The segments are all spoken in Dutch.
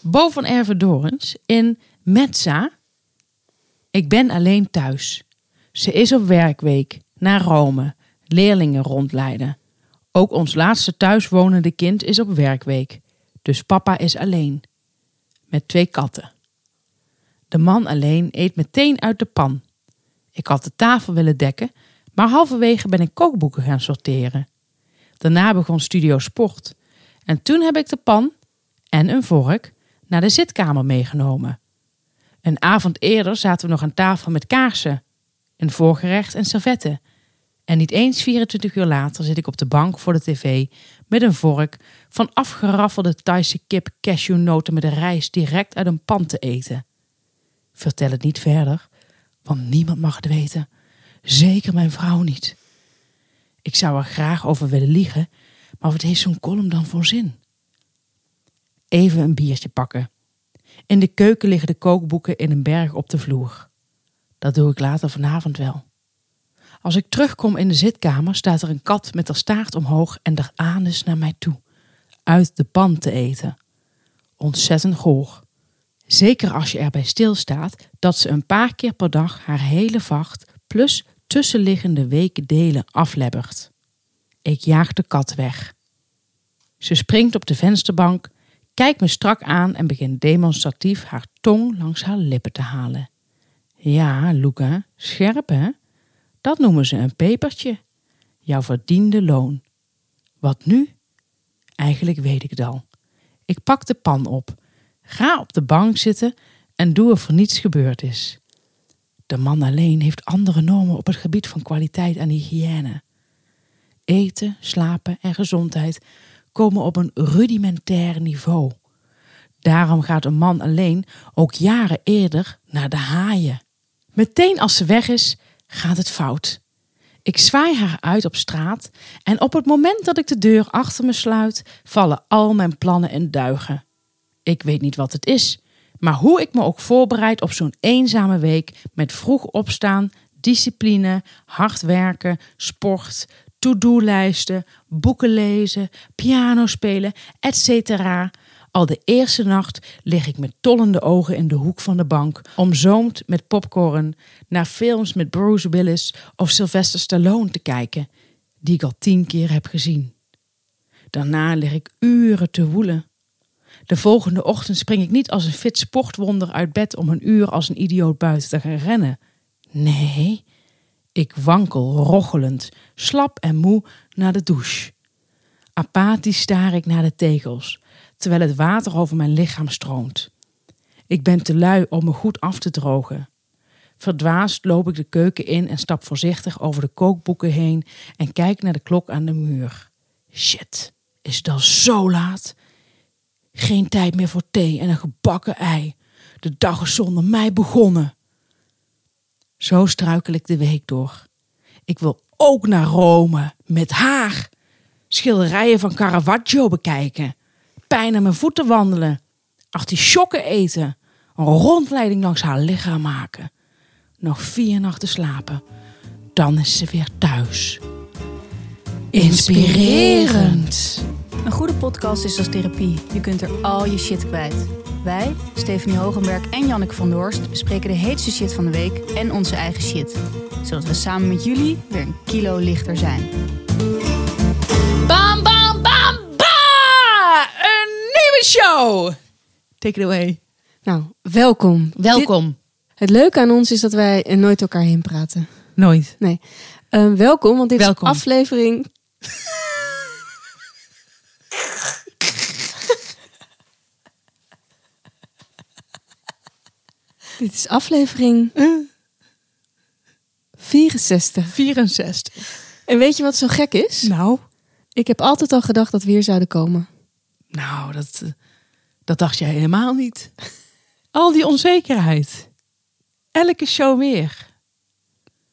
Bo van Ervedorens in Metza. Ik ben alleen thuis. Ze is op werkweek naar Rome, leerlingen rondleiden. Ook ons laatste thuiswonende kind is op werkweek, dus papa is alleen. Met twee katten. De man alleen eet meteen uit de pan. Ik had de tafel willen dekken, maar halverwege ben ik kookboeken gaan sorteren. Daarna begon Studio Sport. En toen heb ik de pan en een vork naar de zitkamer meegenomen. Een avond eerder zaten we nog aan tafel met kaarsen, een voorgerecht en servetten. En niet eens 24 uur later zit ik op de bank voor de tv met een vork van afgeraffelde Thaise kip cashewnoten met rijst direct uit een pan te eten. Vertel het niet verder, want niemand mag het weten. Zeker mijn vrouw niet. Ik zou er graag over willen liegen, maar wat heeft zo'n column dan voor zin? Even een biertje pakken. In de keuken liggen de kookboeken in een berg op de vloer. Dat doe ik later vanavond wel. Als ik terugkom in de zitkamer, staat er een kat met haar staart omhoog en haar anus naar mij toe, uit de pan te eten. Ontzettend goor. Zeker als je erbij stilstaat dat ze een paar keer per dag haar hele vacht plus tussenliggende weken delen aflebbert. Ik jaag de kat weg. Ze springt op de vensterbank, kijkt me strak aan en begint demonstratief haar tong langs haar lippen te halen. Ja, Luca, scherp hè? Dat noemen ze een pepertje. Jouw verdiende loon. Wat nu? Eigenlijk weet ik het al. Ik pak de pan op, ga op de bank zitten en doe of er niets gebeurd is. De man alleen heeft andere normen op het gebied van kwaliteit en hygiëne. Eten, slapen en gezondheid komen op een rudimentair niveau. Daarom gaat een man alleen ook jaren eerder naar de haaien. Meteen als ze weg is, gaat het fout. Ik zwaai haar uit op straat en op het moment dat ik de deur achter me sluit, vallen al mijn plannen in duigen. Ik weet niet wat het is, maar hoe ik me ook voorbereid op zo'n eenzame week met vroeg opstaan, discipline, hard werken, sport, to-do-lijsten, boeken lezen, piano spelen, etc. Al de eerste nacht lig ik met tollende ogen in de hoek van de bank, omzoomd met popcorn, naar films met Bruce Willis of Sylvester Stallone te kijken, die ik al tien keer heb gezien. Daarna lig ik uren te woelen. De volgende ochtend spring ik niet als een fit sportwonder uit bed om een uur als een idioot buiten te gaan rennen. Nee, ik wankel rochelend, slap en moe naar de douche. Apathisch staar ik naar de tegels, terwijl het water over mijn lichaam stroomt. Ik ben te lui om me goed af te drogen. Verdwaasd loop ik de keuken in en stap voorzichtig over de kookboeken heen en kijk naar de klok aan de muur. Shit, is het al zo laat? Geen tijd meer voor thee en een gebakken ei. De dag is zonder mij begonnen. Zo struikel ik de week door. Ik wil ook naar Rome met haar. Schilderijen van Caravaggio bekijken. Pijn aan mijn voeten wandelen. Artisjokken eten. Een rondleiding langs haar lichaam maken. Nog vier nachten slapen. Dan is ze weer thuis. Inspirerend. Een goede podcast is als therapie. Je kunt er al je shit kwijt. Wij, Stephanie Hogenberg en Janneke van Doorst, bespreken de heetste shit van de week en onze eigen shit. Zodat we samen met jullie weer een kilo lichter zijn. Bam, bam, bam, bam! Een nieuwe show! Take it away. Nou, welkom. Welkom. Dit- het leuke aan ons is dat wij nooit elkaar heen praten. Nooit. Nee. Eh, welkom, want dit Welkom. is aflevering... dit is aflevering 64. 64. En weet je wat zo gek is? Nou, Ik heb altijd al gedacht dat we hier zouden komen. nou, dat, eh, dat dacht jij helemaal niet. Al die onzekerheid. Elke show weer.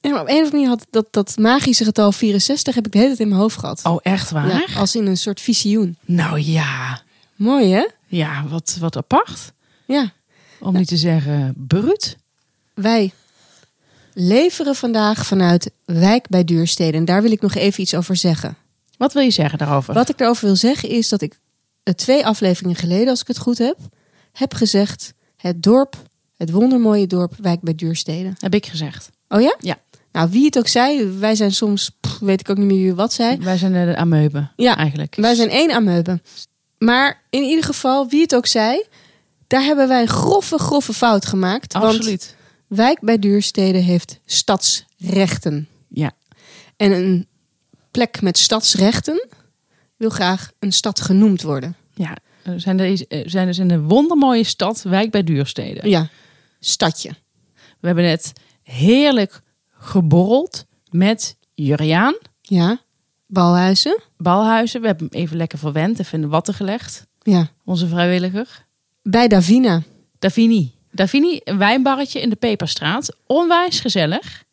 Maar op een of andere manier had dat, dat magische getal 64 heb ik de hele tijd in mijn hoofd gehad. Oh, echt waar? Ja, als in een soort visioen. Nou ja. Mooi hè? Ja, wat, wat apart. Ja. Om niet te zeggen bruut. Wij leveren vandaag vanuit Wijk bij Duurstede. En daar wil ik nog even iets over zeggen. Wat wil je zeggen daarover? Wat ik daarover wil zeggen is dat ik twee afleveringen geleden, als ik het goed heb, heb gezegd het dorp, het wondermooie dorp Wijk bij Duurstede. Heb ik gezegd. Oh ja? Ja. Nou, wie het ook zei, wij zijn soms, pff, weet ik ook niet meer wie wat zei. Wij zijn de ameuben. Ja, eigenlijk. Wij zijn één ameuben. Maar in ieder geval, wie het ook zei, daar hebben wij een grove, grove fout gemaakt. Want Absoluut. Wijk bij Duurstede heeft stadsrechten. Ja. En een plek met stadsrechten wil graag een stad genoemd worden. Ja. We zijn, deze, we zijn dus in een wondermooie stad, Wijk bij Duurstede. Ja, stadje. We hebben net heerlijk geborreld met Juriaan, Ja, Balhuizen. Balhuizen. We hebben hem even lekker verwend, even in de watten gelegd. Ja, Onze vrijwilliger. Bij Davina. Davini. Davini, een wijnbarretje in de Peperstraat. Onwijs gezellig.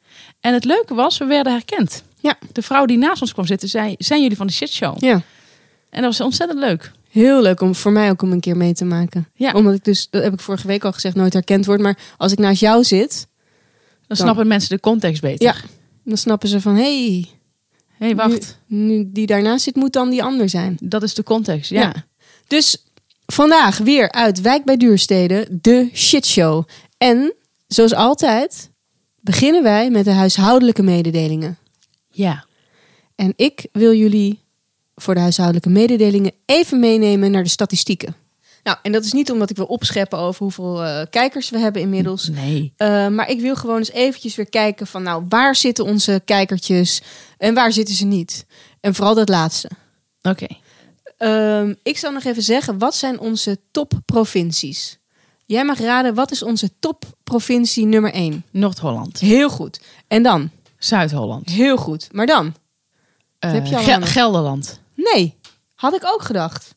En het leuke was, we werden herkend. Ja. De vrouw die naast ons kwam zitten zei, zijn jullie van de shitshow? Ja, En dat was ontzettend leuk. heel leuk om voor mij ook om een keer mee te maken. Ja. Omdat ik dus, dat heb ik vorige week al gezegd, nooit herkend word. Maar als ik naast jou zit, Dan snappen mensen de context beter. Ja. dan snappen ze van, hé, hey, Hé, hey, wacht. Nu, nu die daarnaast zit, moet dan die ander zijn. Dat is de context, ja. Ja. Dus vandaag weer uit Wijk bij Duurstede, de shitshow. En zoals altijd beginnen wij met de huishoudelijke mededelingen. Ja. En ik wil jullie voor de huishoudelijke mededelingen even meenemen naar de statistieken. Nou, en dat is niet omdat ik wil opscheppen over hoeveel eh, kijkers we hebben inmiddels. Nee. Uh, maar ik wil gewoon eens eventjes weer kijken van nou, waar zitten onze kijkertjes en waar zitten ze niet? En vooral dat laatste. Oké. Um, ik zal nog even zeggen, wat zijn onze topprovincies? Jij mag raden, wat is onze topprovincie nummer 1? Noord-Holland. Heel goed. En dan? Zuid-Holland. Heel goed. Maar dan? Uh, heb je al Gel- Gelderland. Nee, had ik ook gedacht.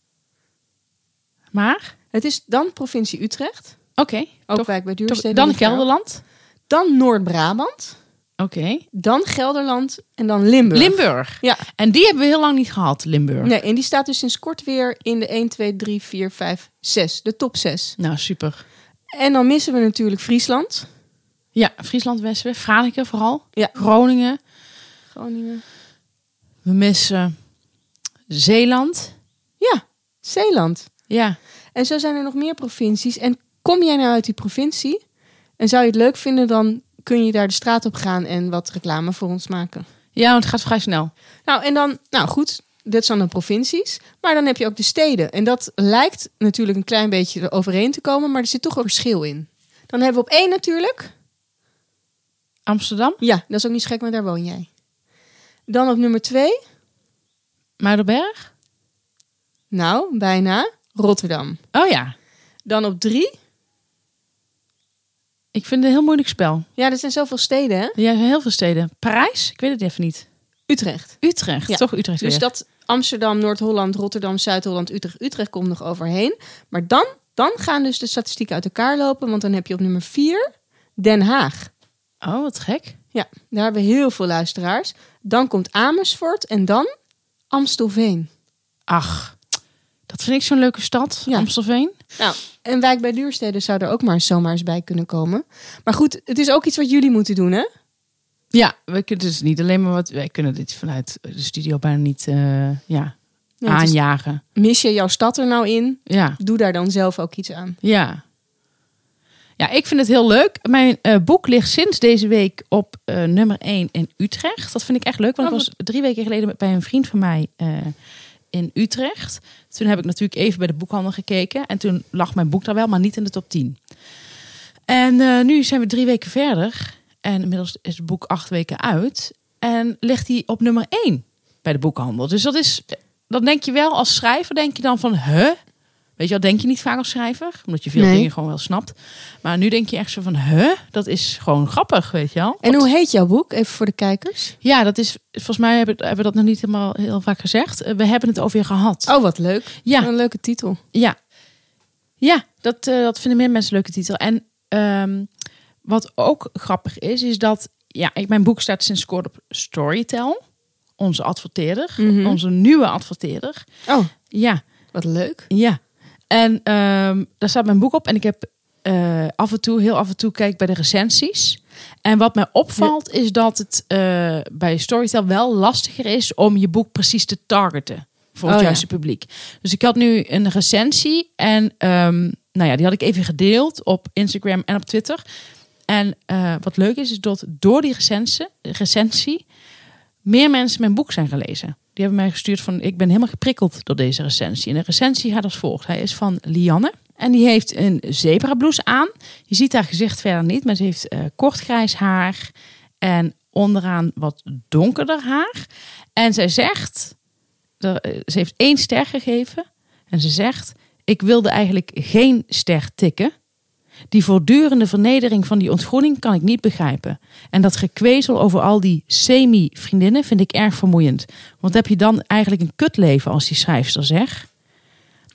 Maar? Het is dan provincie Utrecht. Oké. Ook wijk bij Duurstede. Dan. Gelderland. Dan Noord-Brabant. Oké. Dan Gelderland. En dan Limburg. Limburg. Ja. En die hebben we heel lang niet gehad, Limburg. Nee, en die staat dus sinds kort weer in de 1, 2, 3, 4, 5, 6. De top 6. Nou, super. En dan missen we natuurlijk Friesland. Ja, Friesland, Westen, Franeker vooral. Ja. Groningen. Groningen. We missen Zeeland. Ja, Zeeland. Ja. En zo zijn er nog meer provincies. En kom jij nou uit die provincie en zou je het leuk vinden, dan kun je daar de straat op gaan en wat reclame voor ons maken. Ja, want het gaat vrij snel. Nou, en dan, nou goed, dat zijn de provincies. Maar dan heb je ook de steden. En dat lijkt natuurlijk een klein beetje overeen te komen, maar er zit toch een verschil in. Dan hebben we op één natuurlijk. Amsterdam, Ja, dat is ook niet zo gek, maar daar woon jij. Dan op nummer twee. Muidenberg. Nou, bijna. Rotterdam. Oh ja. Dan op drie. Ik vind het een heel moeilijk spel. Ja, er zijn zoveel steden, hè? Er zijn heel veel steden. Parijs? Ik weet het even niet. Utrecht. Utrecht. Ja. Toch Utrecht Dus weer. dat Amsterdam, Noord-Holland, Rotterdam, Zuid-Holland, Utrecht. Utrecht komt nog overheen. Maar dan, dan gaan dus de statistieken uit elkaar lopen. Want dan heb je op nummer vier Den Haag. Oh, wat gek. Ja, daar hebben we heel veel luisteraars. Dan komt Amersfoort en dan Amstelveen. Ach, dat vind ik zo'n leuke stad. Ja. Amstelveen. Nou, en Wijk bij Duurstede zou er ook maar zomaar eens bij kunnen komen. Maar goed, het is ook iets wat jullie moeten doen, hè? Ja, we kunnen dus niet alleen maar wat. Wij kunnen dit vanuit de studio bijna niet eh, ja, Ja, het is- aanjagen. mis je jouw stad er nou in? Ja, Doe daar dan zelf ook iets aan. ja. Ja, ik vind het heel leuk. Mijn eh, boek ligt sinds deze week op eh, nummer 1 in Utrecht. Dat vind ik echt leuk, want Oh, ik was drie weken geleden bij een vriend van mij in Utrecht. Toen heb ik natuurlijk even bij de boekhandel gekeken. En toen lag mijn boek daar wel, maar niet in de top 10. En eh, nu zijn we drie weken verder. En inmiddels is het boek acht weken uit. En ligt hij op nummer 1 bij de boekhandel. Dus dat is, dan denk je wel als schrijver, denk je dan van, huh? Weet je wel, denk je niet vaak als schrijver, omdat je veel Nee. dingen gewoon wel snapt. Maar nu denk je echt zo van, huh? Dat is gewoon grappig, weet je wel. En hoe heet jouw boek? Even voor de kijkers. Ja, dat is, volgens mij hebben, hebben we dat nog niet helemaal heel vaak gezegd. Eh, We hebben het over je gehad. Oh, wat leuk. Ja. Een leuke titel. Ja, ja dat, eh, dat vinden meer mensen een leuke titel. En ehm, wat ook grappig is, is dat ja, ik, mijn boek staat sinds kort op Storytel. Onze adverteerder, Mhm. onze nieuwe adverteerder. Oh, Ja, wat leuk. ja. En ehm, daar staat mijn boek op. En ik heb eh, af en toe, heel af en toe, kijk bij de recensies. En wat mij opvalt, is dat het eh, bij Storytel wel lastiger is om je boek precies te targeten voor het Oh, ja. juiste publiek. Dus ik had nu een recensie en ehm, nou ja, die had ik even gedeeld op Instagram en op Twitter. En eh, wat leuk is, is dat door die recensie, recensie meer mensen mijn boek zijn gelezen. Die hebben mij gestuurd van, ik ben helemaal geprikkeld door deze recensie. En de recensie gaat als volgt. Hij is van Lianne. En die heeft een zebrablouse aan. Je ziet haar gezicht verder niet, maar ze heeft uh, kort grijs haar. En onderaan wat donkerder haar. En zij zegt, eh, ze heeft één ster gegeven. En ze zegt, ik wilde eigenlijk geen ster tikken. Die voortdurende vernedering van die ontgroening kan ik niet begrijpen. En dat gekwezel over al die semi-vriendinnen vind ik erg vermoeiend. Want heb je dan eigenlijk een kutleven als die schrijfster zegt?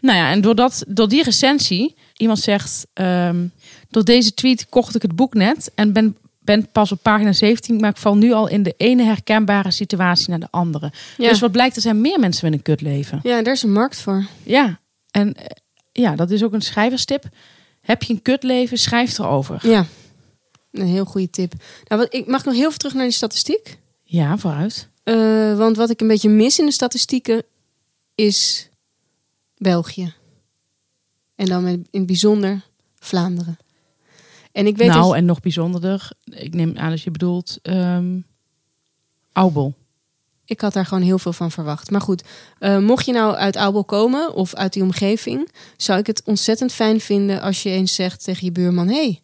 Nou ja, en doordat, door die recensie, iemand zegt, ehm, door deze tweet kocht ik het boek net en ben, ben pas op pagina 17, maar ik val nu al in de ene herkenbare situatie naar de andere. Ja. Dus wat blijkt, er zijn meer mensen met een kutleven. Ja, daar is een markt voor. Ja, en eh, ja, dat is ook een schrijverstip. Heb je een kutleven, schrijf erover. Ja, een heel goede tip. Nou, wat, ik mag nog heel veel terug naar die statistiek. Ja, vooruit. Eh, want wat ik een beetje mis in de statistieken is België. En dan met- in het bijzonder Vlaanderen. En ik weet nou, dat- en nog bijzonderder, ik neem aan dat je bedoelt ehm Aubel. Ik had daar gewoon heel veel van verwacht. Maar goed, eh, mocht je nou uit Aubel komen of uit die omgeving, zou ik het ontzettend fijn vinden als je eens zegt tegen je buurman: hey,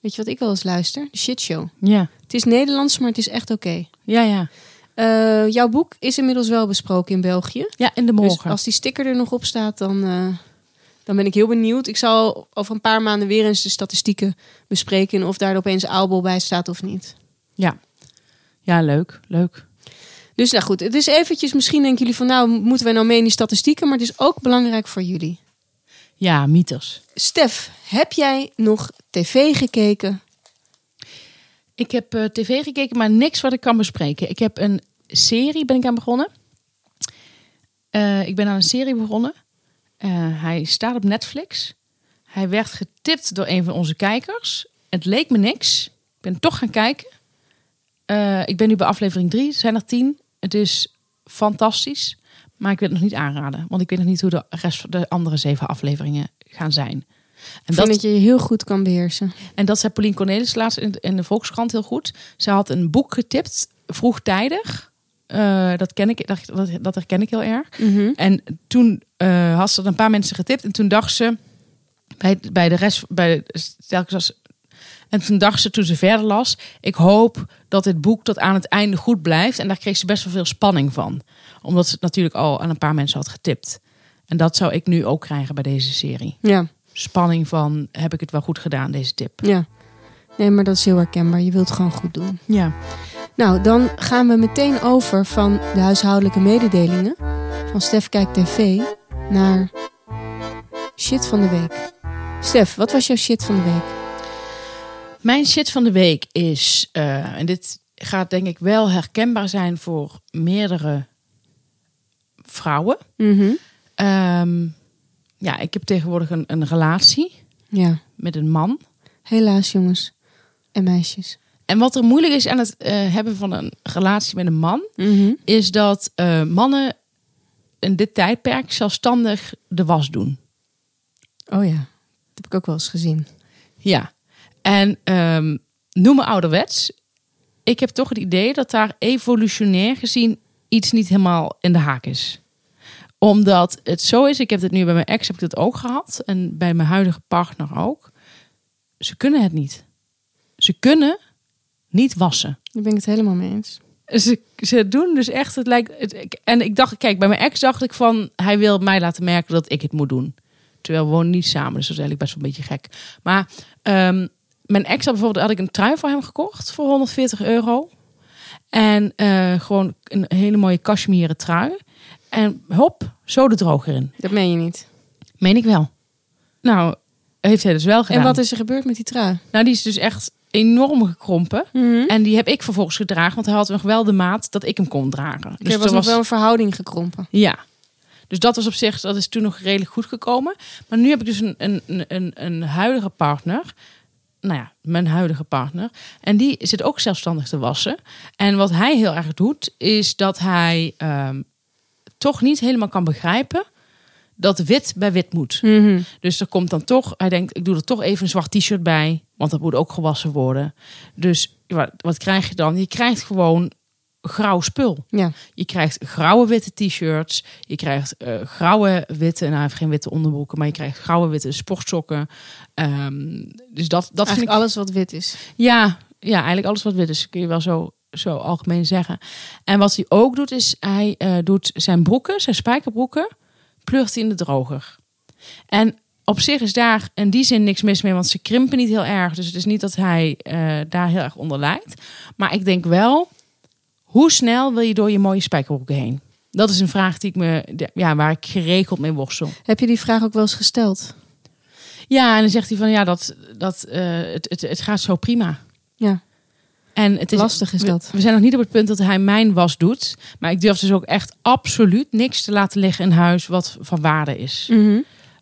weet je wat ik wel eens luister? De shitshow. Ja, Het is Nederlands, maar het is echt oké. ja, ja. Eh, jouw boek is inmiddels wel besproken in België. Ja, in de Dus morgen. als die sticker er nog op staat, dan, eh, dan ben ik heel benieuwd. Ik zal over een paar maanden weer eens de statistieken bespreken. En of daar opeens Aalbol bij staat of niet. Ja. ja, leuk, leuk. Dus nou goed, het is eventjes, misschien denken jullie van nou, moeten wij nou mee in die statistieken? Maar het is ook belangrijk voor jullie. Ja, mieters. Stef, heb jij nog tv gekeken? Ik heb eh, tv gekeken, maar niks wat ik kan bespreken. Ik heb een serie, ben ik aan begonnen. Eh, ik ben aan een serie begonnen. Eh, hij staat op Netflix. Hij werd getipt door een van onze kijkers. Het leek me niks. Ik ben toch gaan kijken. Ik ben nu bij aflevering 3. Er zijn er 10. Het is fantastisch. Maar ik wil het nog niet aanraden. Want ik weet nog niet hoe de rest van de andere zeven afleveringen gaan zijn. En vind dat je je heel goed kan beheersen. en dat zei Pauline Cornelis laatst in, in de Volkskrant heel goed. Ze had een boek getipt, vroegtijdig. Eh, dat, ken ik, dat, dat, dat herken ik heel erg. En toen eh, had ze er een paar mensen getipt. En toen dacht ze, bij, bij de rest, bij, telkens als, en toen dacht ze, toen ze verder las, ik hoop dat dit boek tot aan het einde goed blijft. En daar kreeg ze best wel veel spanning van. Omdat ze het natuurlijk al aan een paar mensen had getipt. En dat zou ik nu ook krijgen bij deze serie. Ja, Spanning van, heb ik het wel goed gedaan, deze tip? ja. Nee, maar dat is heel herkenbaar. Je wilt het gewoon goed doen. Ja. Nou, dan gaan we meteen over van de huishoudelijke mededelingen van Stef Kijk TV naar shit van de week. Stef, wat was jouw shit van de week? Mijn shit van de week is, eh, en dit gaat denk ik wel herkenbaar zijn voor meerdere vrouwen. Ehm, ja, ik heb tegenwoordig een, een relatie Ja, met een man. helaas jongens en meisjes. En wat er moeilijk is aan het eh, hebben van een relatie met een man, is dat eh, mannen in dit tijdperk zelfstandig de was doen. Oh ja, dat heb ik ook wel eens gezien. Ja, en ehm noem me ouderwets. Ik heb toch het idee dat daar evolutionair gezien iets niet helemaal in de haak is. Omdat het zo is, ik heb het nu bij mijn ex heb ik dat ook gehad. En bij mijn huidige partner ook. Ze kunnen het niet. Ze kunnen niet wassen. Daar ben ik het helemaal mee eens. Ze, ze doen dus echt, het lijkt. Het, en ik dacht, kijk, bij mijn ex dacht ik van, hij wil mij laten merken dat ik het moet doen. Terwijl we wonen niet samen, dus dat is eigenlijk best wel een beetje gek. Maar ehm, mijn ex had bijvoorbeeld, had ik een trui voor hem gekocht voor 140 euro. En eh, gewoon een hele mooie cashmere trui. En hop, zo de droger in. Dat meen je niet. Meen ik wel. Nou, heeft hij dus wel gedaan. En wat is er gebeurd met die trui? Nou, die is dus echt enorm gekrompen. En die heb ik vervolgens gedragen, want hij had nog wel de maat dat ik hem kon dragen. Dus er was nog wel een verhouding gekrompen. Ja. Dus dat was op zich, dat is toen nog redelijk goed gekomen. Maar nu heb ik dus een, een, een, een huidige partner. Nou ja, mijn huidige partner. En die zit ook zelfstandig te wassen. En wat hij heel erg doet, is dat hij ehm, toch niet helemaal kan begrijpen dat wit bij wit moet. Mhm. Dus er komt dan toch, hij denkt, ik doe er toch even een zwart t-shirt bij, want dat moet ook gewassen worden. Dus wat, wat krijg je dan? Je krijgt gewoon grauw spul. Ja. Je krijgt grauwe witte t-shirts, je krijgt eh, grauwe witte, nou hij heeft geen witte onderbroeken, maar je krijgt grauwe witte sportsokken. Ehm, dus dat, dat vind Eigenlijk ik alles wat wit is. ja, ja, eigenlijk alles wat wit is, kun je wel zo, zo algemeen zeggen. En wat hij ook doet, is hij eh, doet zijn broeken, zijn spijkerbroeken, pleurt hij in de droger. En op zich is daar in die zin niks mis mee, want ze krimpen niet heel erg. Dus het is niet dat hij eh, daar heel erg onder lijdt. Maar ik denk wel, hoe snel wil je door je mooie spijkerbroeken heen? Dat is een vraag die ik me, ja, waar ik geregeld mee worstel. Heb je die vraag ook wel eens gesteld? Ja, en dan zegt hij van ja, dat, dat, eh, het, het, het gaat zo prima. Ja, En het is lastig is dat. We zijn nog niet op het punt dat hij mijn was doet. Maar ik durf dus ook echt absoluut niks te laten liggen in huis wat van waarde is. Mhm.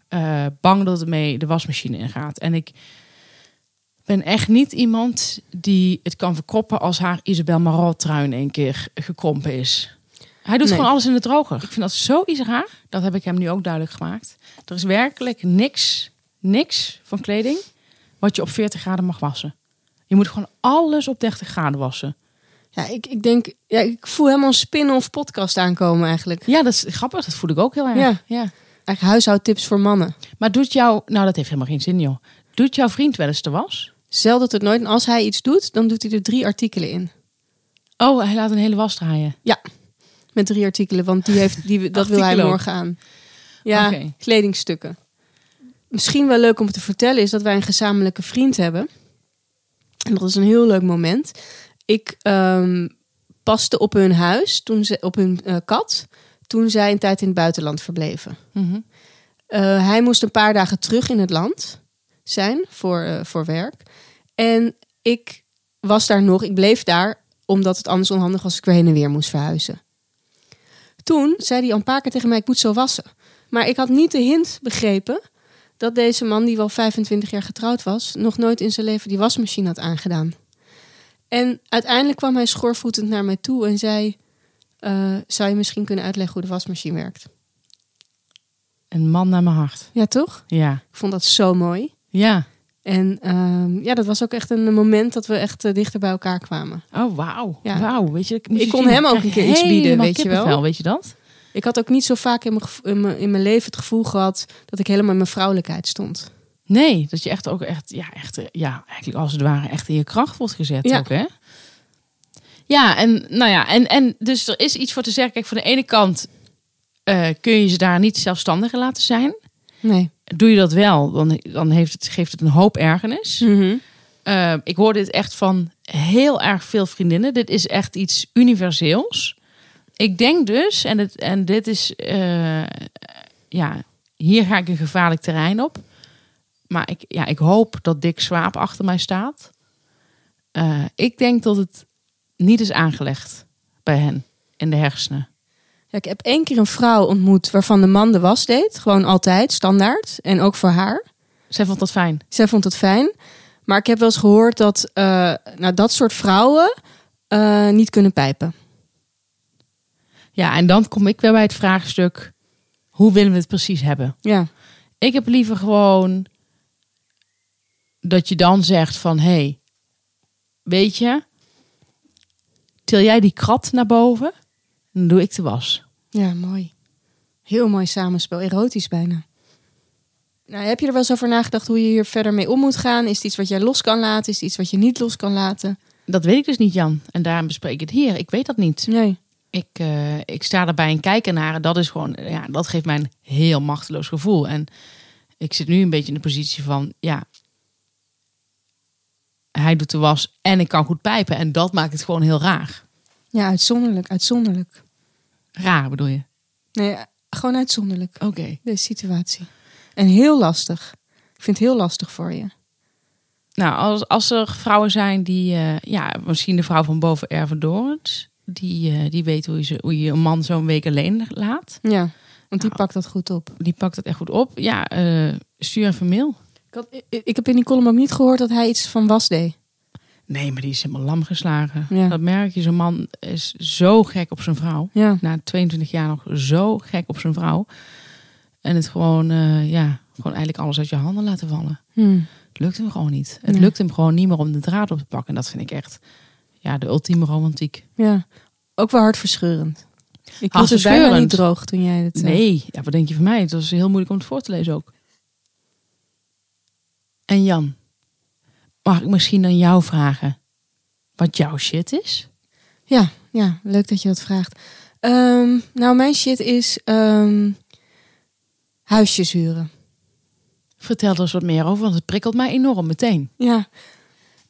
Eh, bang dat het mee de wasmachine ingaat. En ik ben echt niet iemand die het kan verkroppen als haar Isabel Marot trui in één keer gekrompen is. Hij doet Nee. gewoon alles in de droger. Ik vind dat zoiets raar. Dat heb ik hem nu ook duidelijk gemaakt. Er is werkelijk niks, niks van kleding wat je op 40 graden mag wassen. Je moet gewoon alles op 30 graden wassen. Ja, ik, ik denk, ja, ik voel helemaal een spin-off podcast aankomen eigenlijk. Ja, dat is grappig. Dat voel ik ook heel erg. Ja. ja. Eigenlijk huishoudtips voor mannen. Maar doet jou... Nou, dat heeft helemaal geen zin, joh. Doet jouw vriend wel eens de was? Zelden tot nooit. En als hij iets doet, dan doet hij er drie artikelen in. Oh, hij laat een hele was draaien. Met drie artikelen, want die heeft, die, dat wil hij morgen aan. Ja, kledingstukken. Misschien wel leuk om te vertellen is dat wij een gezamenlijke vriend hebben. En dat is een heel leuk moment. Ik ehm, paste op hun huis, toen ze, op hun eh, kat, toen zij een tijd in het buitenland verbleven. Mhm. Eh, hij moest een paar dagen terug in het land zijn voor, eh, voor werk. En ik was daar nog, ik bleef daar, omdat het anders onhandig was als ik weer heen en weer moest verhuizen. Toen zei hij al een paar keer tegen mij, ik moet zo wassen. Maar ik had niet de hint begrepen dat deze man, die wel 25 jaar getrouwd was, nog nooit in zijn leven die wasmachine had aangedaan. En uiteindelijk kwam hij schoorvoetend naar mij toe en zei, eh, zou je misschien kunnen uitleggen hoe de wasmachine werkt? Een man naar mijn hart. Ja, toch? Ja. Ik vond dat zo mooi. Ja. En ehm, ja, dat was ook echt een moment dat we echt eh, dichter bij elkaar kwamen. Oh, wauw. Ja. Wauw. Weet je, Ik kon zien, hem ook een keer iets bieden, weet je wel. Weet je dat? Ik had ook niet zo vaak in mijn, in mijn, in mijn leven het gevoel gehad dat ik helemaal in mijn vrouwelijkheid stond. Nee, dat je echt ook echt, ja, echt, eh, ja, eigenlijk als het ware echt in je kracht wordt gezet Ja. ook, hè? Ja, en nou ja, en, en dus er is iets voor te zeggen. Kijk, van de ene kant eh, kun je ze daar niet zelfstandig in laten zijn. Nee. Doe je dat wel, dan, dan heeft het, geeft het een hoop ergernis. Mhm. Eh, ik hoor dit echt van heel erg veel vriendinnen. Dit is echt iets universeels. Ik denk dus, en, het, en dit is, eh, ja, hier ga ik een gevaarlijk terrein op. Maar ik, ja, ik hoop dat Dick Swaap achter mij staat. Eh, ik denk dat het niet is aangelegd bij hen in de hersenen. Ik heb één keer een vrouw ontmoet waarvan de man de was deed. Gewoon altijd, standaard. En ook voor haar. Zij vond dat fijn. Zij vond het fijn. Maar ik heb wel eens gehoord dat eh, nou, dat soort vrouwen eh, niet kunnen pijpen. Ja, en dan kom ik weer bij het vraagstuk: hoe willen we het precies hebben? Ja, Ik heb liever gewoon dat je dan zegt van hé, hey, weet je, til jij die krat naar boven, dan doe ik de was. Ja mooi. Heel mooi samenspel. Erotisch bijna. Nou, heb je er wel eens over nagedacht hoe je hier verder mee om moet gaan? Is het iets wat jij los kan laten? Is het iets wat je niet los kan laten? Dat weet ik dus niet, Jan. En daarom bespreek ik het hier. Ik weet dat niet. Nee. Ik, eh, ik sta erbij en kijken naar en dat is gewoon, ja, dat geeft mij een heel machteloos gevoel. En ik zit nu een beetje in de positie van, ja, hij doet de was en ik kan goed pijpen. En dat maakt het gewoon heel raar. Ja, uitzonderlijk. Uitzonderlijk. Raar bedoel je? Nee, gewoon uitzonderlijk. Oké. Deze situatie. En heel lastig. Ik vind het heel lastig voor je. Nou, als, als er vrouwen zijn die, eh, ja, misschien de vrouw van boven Erven Dorens, die, eh, die weet hoe je, hoe je een man zo'n week alleen laat. Ja, want die Nou. pakt dat goed op. Die pakt het echt goed op. Ja, eh, stuur even mail. Ik, had, ik, ik heb in die column ook niet gehoord dat hij iets van was deed. Nee, maar die is helemaal lam geslagen. Ja. Dat merk je. Zo'n man is zo gek op zijn vrouw. Ja. Na 22 jaar nog zo gek op zijn vrouw. En het gewoon, eh, ja, gewoon eigenlijk alles uit je handen laten vallen. Hmm. Het lukt hem gewoon niet. Het Nee. lukt hem gewoon niet meer om de draad op te pakken. En dat vind ik echt, ja, de ultieme romantiek. Ja, ook wel hartverscheurend. Ik was het bijna niet droog toen jij het... eh, Nee, ja, wat denk je van mij? Het was heel moeilijk om het voor te lezen ook. En Jan, mag ik misschien aan jou vragen wat jouw shit is? Ja, ja, leuk dat je dat vraagt. Ehm, nou, mijn shit is ehm, huisjes huren. Vertel er eens wat meer over, want het prikkelt mij enorm meteen. Ja.